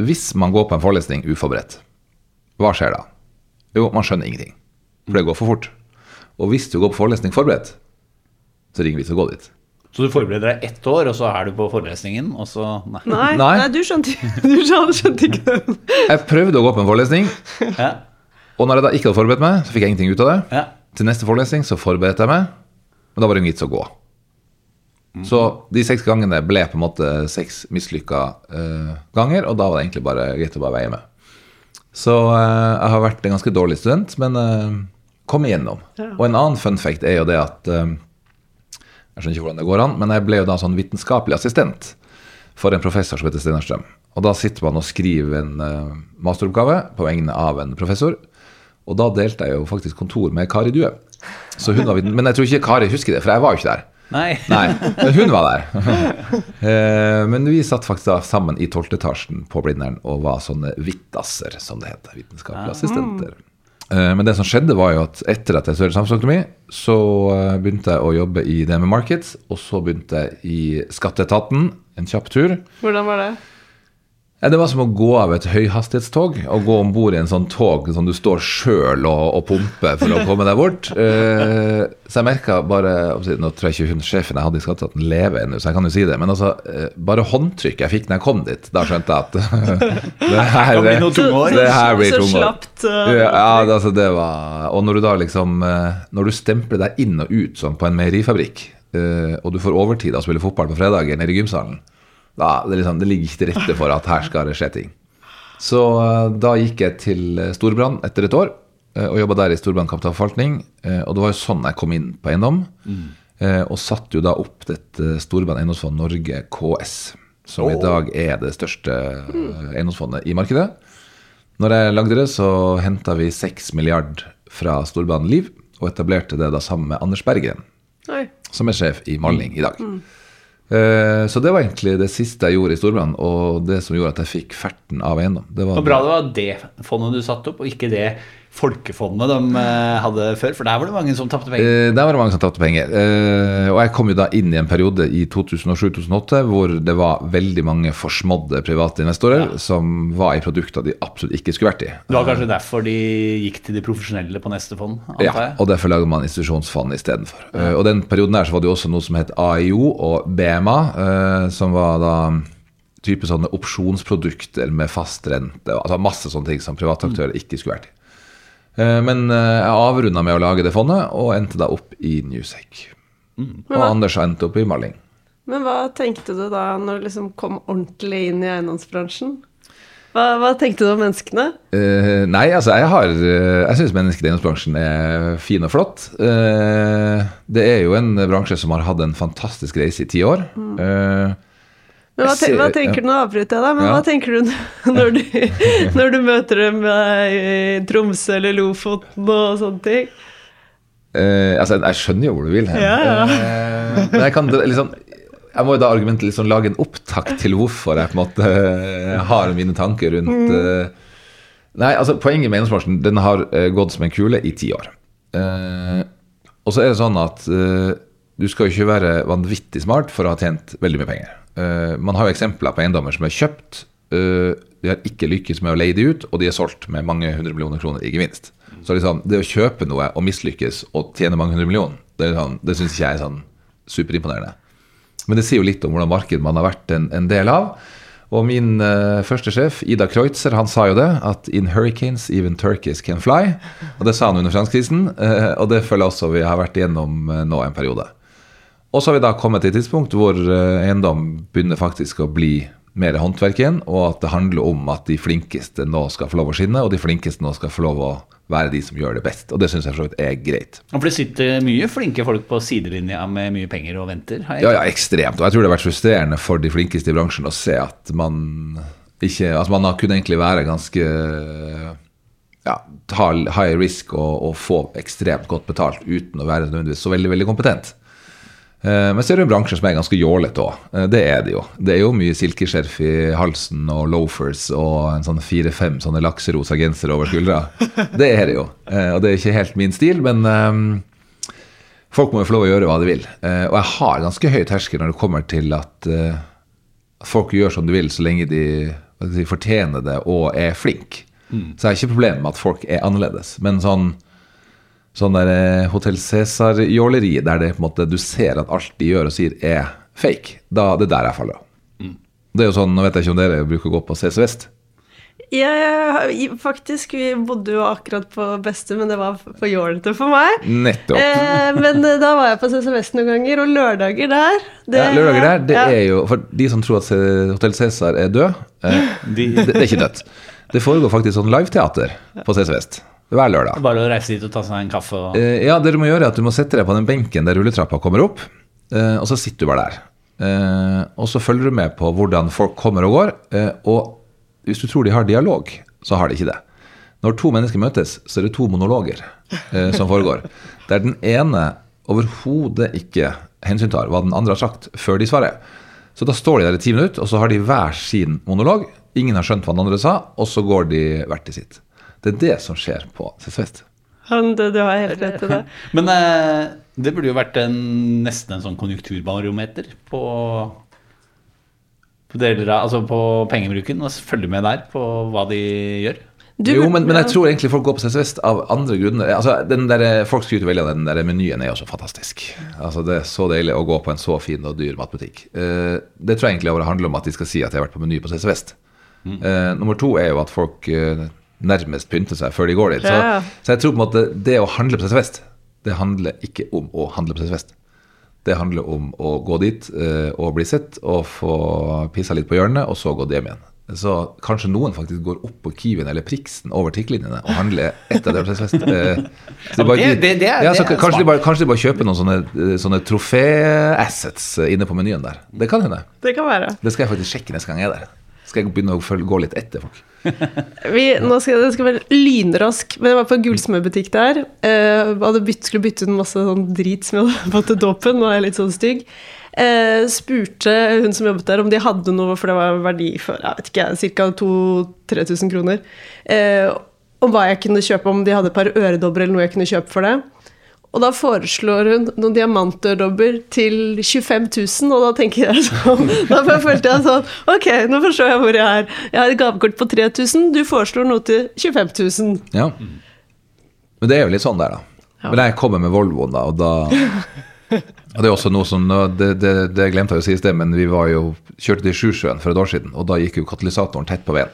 hvis man går på en forelesning uforberedt, hva skjer da? Jo, man skjønner ingenting. For det går for fort. Og hvis du går på forelesning forberedt, så ringer vi til å gå dit. Så du forbereder deg ett år, og så er du på forelesningen, og så Nei. Nei, Nei. nei. du skjønte, du skjønte ikke den. Jeg prøvde å gå på en forelesning, Ja, og når jeg da ikke hadde forberedt meg, så fikk jeg ingenting ut av det. ja. Til neste forelesning så forberedte jeg meg, men da var det ingen vits å gå. Så de seks gangene ble på en måte seks mislykka uh, ganger, og da var det egentlig bare greit å bare veie med. Så uh, jeg har vært en ganske dårlig student, men uh, kom igjennom. Og en annen fun fact er jo det at Jeg skjønner ikke hvordan det går an, men jeg ble jo da sånn vitenskapelig assistent for en professor som heter Steinar Strøm. Og da sitter man og skriver en masteroppgave på vegne av en professor. Og da delte jeg jo faktisk kontor med Kari Due. Så hun var, men jeg tror ikke Kari husker det, for jeg var jo ikke der. Nei. Nei, men hun var der. Eh, men vi satt faktisk da sammen i tolvte etasjen på Blindern og var sånne vittasser, som det heter. Vitenskapelige assistenter. Eh, Men det som skjedde, var jo at etter at jeg studerte samfunnsøkonomi, så eh, begynte jeg å jobbe i DME Markets, og så begynte jeg i Skatteetaten, en kjapp tur. Hvordan var det? Ja, det var som å gå av et høyhastighetstog og gå om bord i en sånn tog som du står sjøl og, og pumper for å komme deg bort. Eh, så jeg merka bare Nå tror jeg ikke hun sjefen jeg hadde i Skatteetaten lever ennå, så jeg kan jo si det. Men altså, eh, bare håndtrykket jeg fikk når jeg kom dit, da skjønte jeg at det her, Det det her blir så tungår. slapt. uh, Ja, altså det var Og når du da liksom eh, Når du stempler deg inn og ut sånn på en meierifabrikk, eh, og du får overtid av å spille fotball på fredager nede i gymsalen, da det, liksom, det ligger ikke til rette for at her skal det skje ting. Så eh, da gikk jeg til eh, Storbrann etter et år, eh, og jobba der i Storbrann kapitalforvaltning. Og det var jo sånn jeg kom inn på eiendom, Mm. og satte jo da opp dette Storbrann eiendomsfond Norge KS, som i dag er det største eh, eiendomsfondet i markedet. Når jeg lagde det, så henta vi 6 milliard fra Storbrann Liv, og etablerte det da sammen med Anders Berggren, som er sjef i Malling i dag. Eh, Så det var egentlig det siste jeg gjorde i Storbrann, og det som gjorde at jeg fikk ferten av eiendom. Det var Og bra det var det fondet du satte opp, og ikke det Folkefondet de eh, hadde før? For der var det mange som tapte penger. Eh, Der var det mange som tapte penger. Eh, Og jeg kom jo da inn i en periode i 2007-2008 hvor det var veldig mange forsmådde private investorer som var i produkter de absolutt ikke skulle vært i. Det var kanskje derfor de gikk til de profesjonelle på neste fond, antar Ja, og derfor lager man institusjonsfond istedenfor. Uh, og den perioden der så var det jo også noe som het AIO og BMA, eh, som var da type sånne opsjonsprodukter med fast rente. Altså masse sånne ting som private aktører ikke skulle vært i. Eh, men eh, jeg avrunda med å lage det fondet, og endte da opp i Newsec. Og Anders endte opp i Malling. Men hva tenkte du da når du liksom kom ordentlig inn i eiendomsbransjen? Hva, hva tenkte du om menneskene? Uh, nei, altså jeg har Jeg syns mennesket i eiendomsbransjen er fin og flott. Uh, det er jo en bransje som har hatt en fantastisk reise i ti år. Eh, Men hva, Jeg hva tenker du nå avbryter jeg deg, men Ja. hva tenker du når du, når du møter dem i Tromsø eller Lofoten og sånne ting? Uh, altså, jeg skjønner jo hvor du vil hen. Ja, ja. Uh, men jeg kan liksom Jeg må jo da argumentet liksom lage en opptakt til hvorfor jeg på en måte uh, har mine tanker rundt eh, Nei, altså poenget med eiendomsbransjen Den har eh, gått som en kule i ti år. Eh, og så er det sånn at eh, du skal jo ikke være vanvittig smart for å ha tjent veldig mye penger. Eh, man har jo eksempler på eiendommer som er kjøpt, eh, de har ikke lykkes med å leie de ut, og de er solgt med mange hundre millioner kroner i gevinst. Så liksom, det å kjøpe noe og mislykkes og tjene mange hundre millioner, det, sånn, det syns ikke jeg er sånn superimponerende. Men det sier jo litt om hvordan markedet man har vært en, en del av. Og min uh, første sjef, Ida Kreutzer, han sa jo det, at 'in hurricanes even turkeys can fly'. Og det sa han under finanskrisen, uh, og det føler jeg også vi har vært igjennom uh, nå en periode. Og så har vi da kommet til et tidspunkt hvor eh, eiendom begynner faktisk å bli mer håndverk igjen, og at det handler om at de flinkeste nå skal få lov å skinne, og de flinkeste nå skal få lov å være de som gjør det best. Og det syns jeg for så vidt er greit. Og For det sitter mye flinke folk på sidelinja med mye penger og venter. Ja, ja, ekstremt. Og jeg tror det har vært frustrerende for de flinkeste i bransjen å se at man ikke Altså, man har kunnet egentlig være ganske ja, ta high risk og, og få ekstremt godt betalt uten å være nødvendigvis så veldig, veldig kompetent. Eh, Men så er det en bransje som er ganske jålete òg. Det er det jo. Det er jo mye silkeskjerf i halsen og loafers og en sånn fire-fem sånne lakserosa gensere over skuldra. Det er det jo. Eh, Og det er ikke helt min stil, men eh, folk må jo få lov å gjøre hva de vil. Eh, Og jeg har ganske høy terskel når det kommer til at eh, folk gjør som de vil, så lenge de, si, fortjener det og er flinke. Så jeg har ikke problemer med at folk er annerledes. Men sånn sånn der eh, Hotell Cæsar-jåleri, der det på en måte du ser at alt de gjør og sier, er fake, da det er der jeg faller av. Det er jo sånn, Nå vet jeg ikke om dere bruker å gå på CC Vest. Ja, ja, faktisk, vi bodde jo akkurat på Beste, men det var for jålete for meg. Nettopp. Eh, men eh, da var jeg på CC Vest noen ganger, og lørdager der det- ja, lørdager der, det ja. er jo For de som tror at Hotell Cæsar er død, eh, De, det, det er ikke dødt. Det foregår faktisk sånn liveteater på CC Vest hver lørdag. bare å reise dit og ta seg en kaffe og Eh, ja, det du må gjøre er at du må sette deg på den benken der rulletrappa kommer opp, eh, og så sitter du bare der. Eh, og så følger du med på hvordan folk kommer og går, eh, og hvis du tror de har dialog, så har de ikke det. Når to mennesker møtes, så er det to monologer eh, som foregår. Der den ene overhodet ikke hensyntar hva den andre har sagt, før de svarer. Så da står de der i ti minutter, og så har de hver sin monolog. Ingen har skjønt hva den andre sa, og så går de hvert til sitt. Det er det som skjer på Sesvest. Han, du, du har helt rett i det. Men eh, det burde jo vært en, nesten en sånn konjunkturbarometer på, på, deler av, altså på pengebruken, og følge med der på hva de gjør. Du jo, men, men jeg tror egentlig folk går på CC Vest av andre grunner. Altså, den der, folk skryter veldig av den der menyen er jo så fantastisk. Altså, det er så deilig å gå på en så fin og dyr matbutikk. Eh, det tror jeg egentlig handler om at de skal si at de har vært på Meny på CC Vest. Eh, nummer to er jo at folk eh, nærmest pynte seg før de går dit. Så, så jeg tror på en måte det å handle på CC Vest, det handler ikke om å handle på CC Vest. Det handler om å gå dit eh, og bli sett og få pissa litt på hjørnet, og så gå hjem igjen. Så kanskje noen faktisk går opp på Kiwien eller Priksen over tikklinjene og handler etter det. Fest. Eh, så de bare- Det- det- det er- ja, så det er kanskje, de bare, kanskje de bare kjøper noen sånne, eh, sånne trofé-assets inne på menyen der. Det kan hende. Det kan være. Det skal jeg faktisk sjekke neste gang jeg er der. Skal jeg begynne å følge, gå litt etter folk. Vi, nå skal det skal være lynrask, men jeg var på en gullsmedbutikk der. Eh, hadde bytt, skulle bytte ut masse sånn drit som jeg hadde fått til dåpen. Nå er jeg litt sånn stygg. Eh, spurte hun som jobbet der om de hadde noe, for det var verdi for jeg vet ikke, ca. 2000-3000 kroner. Eh, om hva jeg kunne kjøpe, om de hadde et par øredobber eller noe jeg kunne kjøpe for det. Og da foreslår hun noen diamantøredobber til 25 000, og da tenker jeg sånn Da følte jeg sånn Ok, nå forstår jeg hvor jeg er. Jeg har et gavekort på 3000, du foreslår noe til 25 000. Ja. Men det er jo litt sånn der, da. Ja. Men jeg kommer med Volvoen, da, og da og Det er også noe som Det, det, det glemte jeg å si i sted, men vi var jo, kjørte til Sjusjøen for et år siden, og da gikk jo katalysatoren tett på veien.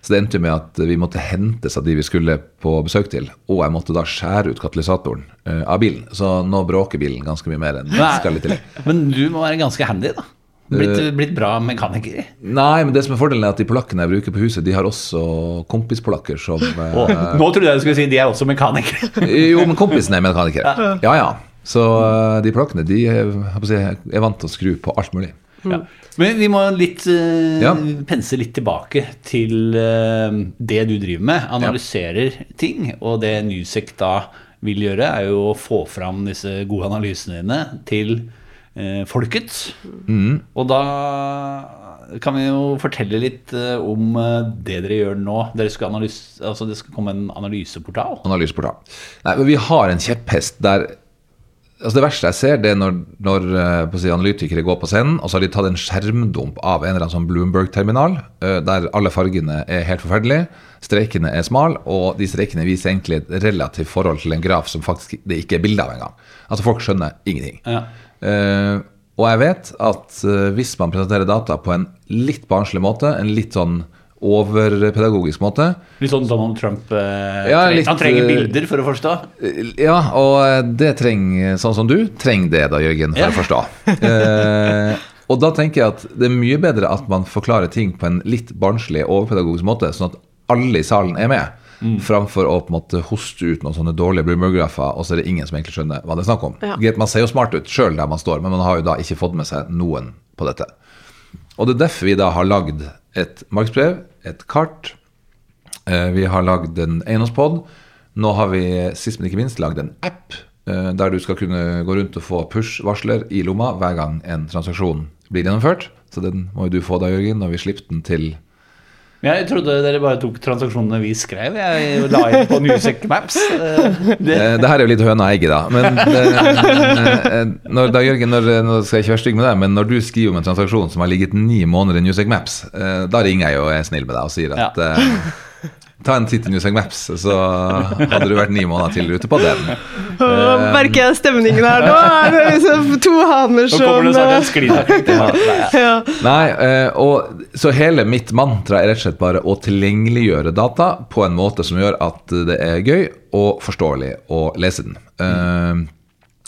Så det endte med at vi måtte hentes av de vi skulle på besøk til, og jeg måtte da skjære ut katalysatoren eh, av bilen. Så nå bråker bilen ganske mye mer enn det skal til. Men du må være ganske handy, da. Blitt, Eh. blitt bra mekaniker. Nei, men det som er fordelen er at de polakkene jeg bruker på huset, de har også kompispolakker som oh, nå trodde jeg du skulle si de er også mekanikere. Jo, men kompisen er mekaniker. Ja, ja. Så de polakkene de er, er vant til å skru på alt mulig. Ja. Men vi må litt uh, Ja. pense litt tilbake til uh, det du driver med. Analyserer ting. Og det Newsec da vil gjøre, er jo å få fram disse gode analysene dine til uh, folket. Mm. Og da kan vi jo fortelle litt om det dere gjør nå. Dere skal analyse, altså det skal komme en analyseportal. Analyseportal. Nei, men vi har en kjepphest der altså Det verste jeg ser, det er når, når eh, si, analytikere går på scenen, og så har de tatt en skjermdump av en eller annen sånn Bloomberg-terminal, eh, der alle fargene er helt forferdelige, streikene er smale, og de streikene viser egentlig et relativt forhold til en graf som faktisk det ikke er bilde av engang. Altså folk skjønner ingenting. Ja. Uh, og jeg vet at hvis man presenterer data på en litt barnslig måte, en litt sånn overpedagogisk måte, Litt sånn Donald Trump eh, Ja, litt, Han trenger eh, bilder for å forstå. Ja, og det trenger, sånn som du, trenger det da, Jørgen, for Ja. å forstå. Eh, og da tenker jeg at det er mye bedre at man forklarer ting på en litt barnslig, overpedagogisk måte, sånn at alle i salen er med, framfor å på en måte hoste ut noen sånne dårlige Bloomberg-grafer, og så er det ingen som egentlig skjønner hva det er snakk om. Ja. Man ser jo smart ut sjøl der man står, men man har jo da ikke fått med seg noen på dette. Og det er derfor vi da har lagd et markedsbrev, et kart, Eh, Vi har lagd en eiendomspod. Nå har vi sist, men ikke minst lagd en app eh, der du skal kunne gå rundt og få push-varsler i lomma hver gang en transaksjon blir gjennomført. Så den må jo du få da, Jørgen, når vi slipper den til Jeg trodde dere bare tok transaksjonene vi skrev. Jeg la inn på Newsec Maps. Det, Eh, Det her er jo litt høna og egget, da. Men eh, eh, når, da, Jørgen, når, nå skal jeg ikke være stygg med deg, men når du skriver om en transaksjon som har ligget ni måneder i Newsec Maps, da ringer jeg jo og er snill med deg og sier at eh, Ta en titt i Newsec Maps, så hadde du vært ni måneder til ute på den. Uh, merker jeg stemningen her nå? Er det liksom to haner nå kommer det snart eh, en sklitakling. ja. Nei, eh, og så hele mitt mantra er rett og slett bare å tilgjengeliggjøre data på en måte som gjør at det er gøy og forståelig å lese den. Uh,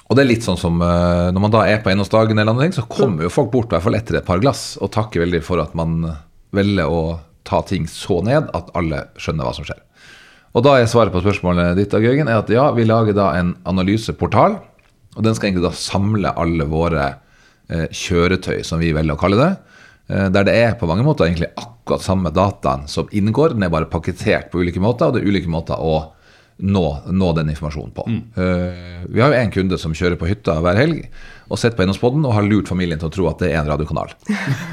og det er litt sånn som uh, når man da er på eiendomsdagen, så kommer jo folk bort i hvert fall etter et par glass og takker veldig for at man velger å ta ting så ned at alle skjønner hva som skjer. Og da er svaret på spørsmålet ditt, av Gøygen, er at ja, vi lager da en analyseportal. Og den skal egentlig da samle alle våre eh, kjøretøy, som vi velger å kalle det. Eh, der det er på mange måter egentlig akkurat samme dataen som inngår. Den er bare pakketert på ulike måter, og det er ulike måter å nå, nå den informasjonen på. Eh, vi har jo en kunde som kjører på hytta hver helg og sitter på eiendomspodden og har lurt familien til å tro at det er en radiokanal.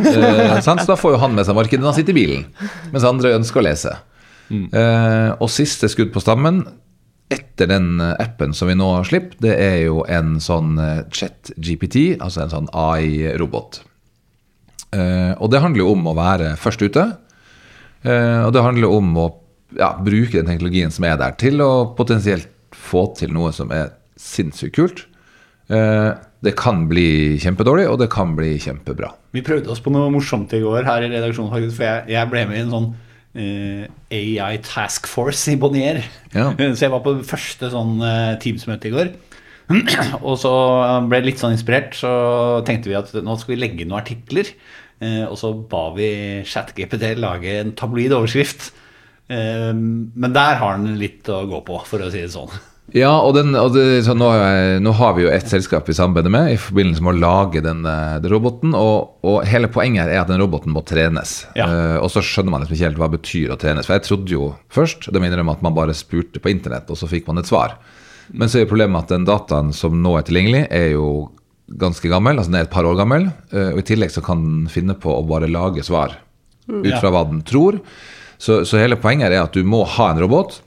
Eh. Så da får jo han med seg markedet når han sitter i bilen, mens andre ønsker å lese. Eh, og siste skudd på stammen etter den eh, appen som vi nå slipper, det er jo en sånn chat-GPT, altså en sånn AI-robot. Eh, og det handler jo om å være først ute. Eh, og det handler om å ja, bruke den teknologien som er der, til å potensielt få til noe som er sinnssykt kult. Eh, det kan bli kjempedårlig, og det kan bli kjempebra. Vi prøvde oss på noe morsomt i går her i redaksjonen, faktisk, for jeg, jeg ble med i en sånn uh, AI Task Force i Bonnier. Ja. Så jeg var på første sånn uh, Teams-møte i går. og så ble jeg litt sånn inspirert, så tenkte vi at nå skal vi legge inn noen artikler. Uh, og så ba vi ChatGPT lage en tabloid overskrift. Eh, men der har den litt å gå på, for å si det sånn. Ja, og, den, og det, nå, nå har vi jo et selskap vi samarbeider med i forbindelse med å lage den, eh, den roboten. Og, og hele poenget her er at den roboten må trenes. Ja. Uh, og så skjønner man liksom ikke helt hva det betyr å trenes. For jeg trodde jo først det mener om at man bare spurte på internett, og så fikk man et svar. Men så er jo problemet at den dataen som nå er tilgjengelig, er jo ganske gammel. Altså den er et par år gammel. Uh, og i tillegg så kan den finne på å bare lage svar ut Ja. fra hva den tror. Så, så hele poenget her er at du må ha en robot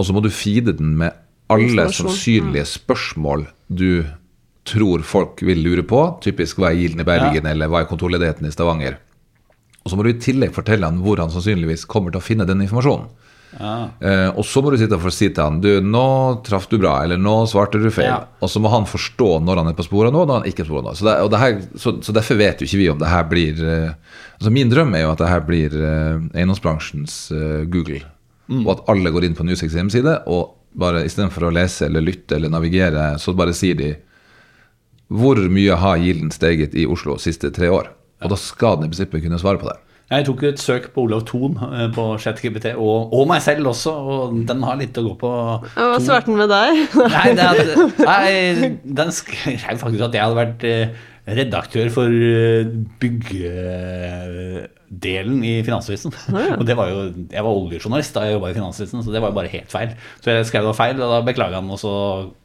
og så må du feede den med alle sannsynlige spørsmål du tror folk vil lure på. Typisk hva er Gilden i Bergen, eller hva er kontorledigheten i Stavanger. Og så må du i tillegg fortelle han hvor han sannsynligvis kommer til å finne den informasjonen. Eh, og så må du sitte og si til han Du, nå traff du bra, eller nå svarte du feil. Ja. Og så må han forstå når han er på sporet nå, og når han ikke er på sporet nå. Så, det, det her, så, så derfor vet jo ikke vi om det her blir eh, Altså Min drøm er jo at det her blir eh, eiendomsbransjens eh, Google. Og at alle går inn på Newsex hjemmeside, og bare istedenfor å lese eller lytte eller navigere, så bare sier de hvor mye har Gilden steget i Oslo de siste tre år? Og da skal den i prinsippet kunne svare på det. Jeg tok et søk på Olav Thon eh, på ChatGPT, og, og meg selv også, og den har litt å gå på. Hva svarte den med deg? Nei, det nei, den skrev faktisk at jeg hadde vært eh, redaktør for eh, byggedelen i Finansavisen. Og det var jo, jeg var oljejournalist da jeg jobba i Finansavisen, så det var jo bare helt feil. Så jeg skrev det var feil, og da beklaga han, og så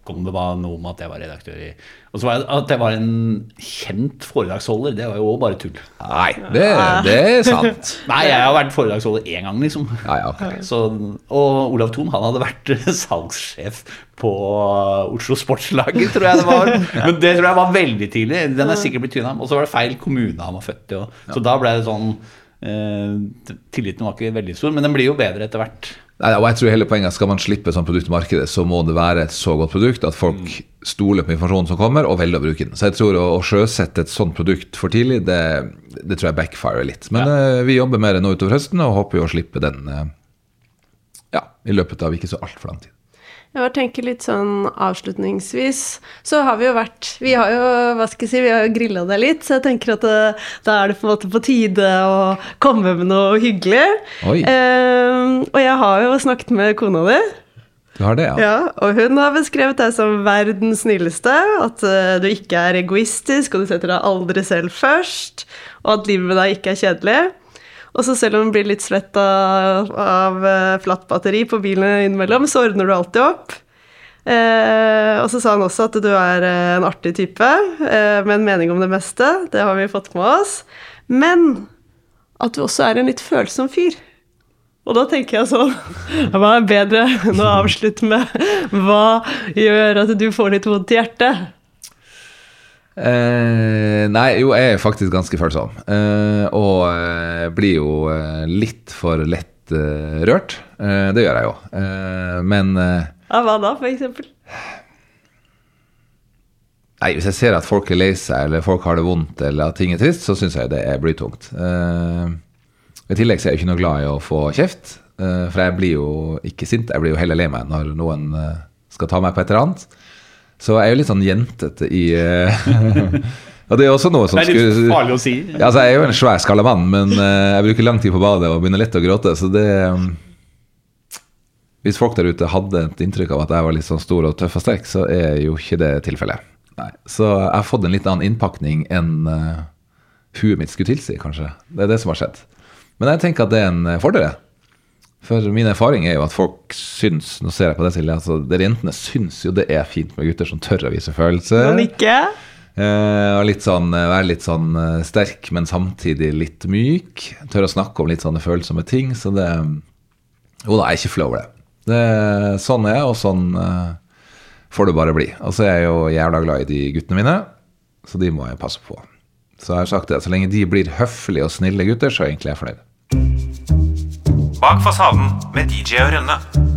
kom det bare noe om at jeg var redaktør i Og så var jeg, at jeg var en kjent foredragsholder, det var jo òg bare tull. Nei, det, det er sant. Nei, jeg har vært foredragsholder én gang, liksom. Ja, ja, ok. Så, og Olav Thon han hadde vært salgssjef på Oslo Sportslag, tror jeg det var. Men det tror jeg var veldig tidlig. Den er sikkert blitt tynna. Og så var det feil kommune han var født i. og- Så da ble det sånn Tilliten var ikke veldig stor, men den blir jo bedre etter hvert. Nei, og jeg tror hele poenget Skal man slippe et sånt produkt i markedet, så må det være et så godt produkt at folk stoler på informasjonen som kommer, og velger å bruke den. Så jeg tror å, å sjøsette et sånt produkt for tidlig, det, det tror jeg backfirer litt. Men eh, vi jobber med det nå utover høsten, og håper jo å slippe den eh, ja, i løpet av ikke så altfor lang tid. Jeg tenker litt sånn avslutningsvis, så har vi jo vært Vi har jo, hva skal jeg si, vi har jo grilla deg litt, så jeg tenker at det, da er det på en måte på tide å komme med noe hyggelig. Eh, og jeg har jo snakket med kona di. Du har det, ja? Ja, og hun har beskrevet deg som verdens snilleste, at uh, du ikke er egoistisk, og du setter deg aldri selv først, og at livet med deg ikke er kjedelig. Og så selv om du blir litt svett av, av eh, flatt batteri på bilen innimellom, så ordner du alltid opp. Eh, og så sa han også at du er eh, en artig type, eh, med en mening om det meste. Det har vi fått med oss. Men at du også er en litt følsom fyr. Og da tenker jeg sånn Hva er bedre enn å avslutte med Hva gjør at du får litt vondt i hjertet? Eh, nei, jo, jeg er faktisk ganske følsom. Uh, og eh, blir jo eh, litt for lett eh, rørt. Eh, det gjør jeg jo. Eh, men eh, Ja, hva da, eksempel? Nei, Hvis jeg ser at folk er lei seg, eller folk har det vondt, eller at ting er trist, så syns jeg det er blytungt. I tillegg så er jeg ikke noe glad i å få kjeft, eh, for jeg blir jo ikke sint. Jeg blir jo heller lei meg når noen eh, skal ta meg på et eller annet. Så jeg er jo litt sånn jentete i eh, Og det er også noe som Det er litt skulle- farlig å si. Ja, altså, jeg er jo en svær skalla mann, men eh, jeg bruker lang tid på badet og begynner lett å gråte. Så det um, Hvis folk der ute hadde et inntrykk av at jeg var litt sånn stor og tøff og sterk, så er jo ikke det tilfellet. Nei. Så jeg har fått en litt annen innpakning enn uh, huet mitt skulle tilsi, kanskje. Det er det som har skjedd. Men jeg tenker at det er en eh, fordel. For min erfaring er jo at folk syns Nå ser jeg på det, Silje. Altså, dere jentene syns jo det er fint med gutter som tør å vise følelser. Men ikke? Og litt sånn, eh, være litt sånn eh, sterk, men samtidig litt myk. Tør å snakke om litt sånne følsomme ting. Så det Jo da, jeg er ikke flau over det. det. Sånn er jeg, og sånn uh, får det bare bli. Og så er jeg jo jævla glad i de guttene mine, så de må jeg passe på. Så jeg har sagt det, så lenge de blir høflige og snille gutter, så er egentlig jeg fornøyd. Bak fasaden med DJ og Rønne.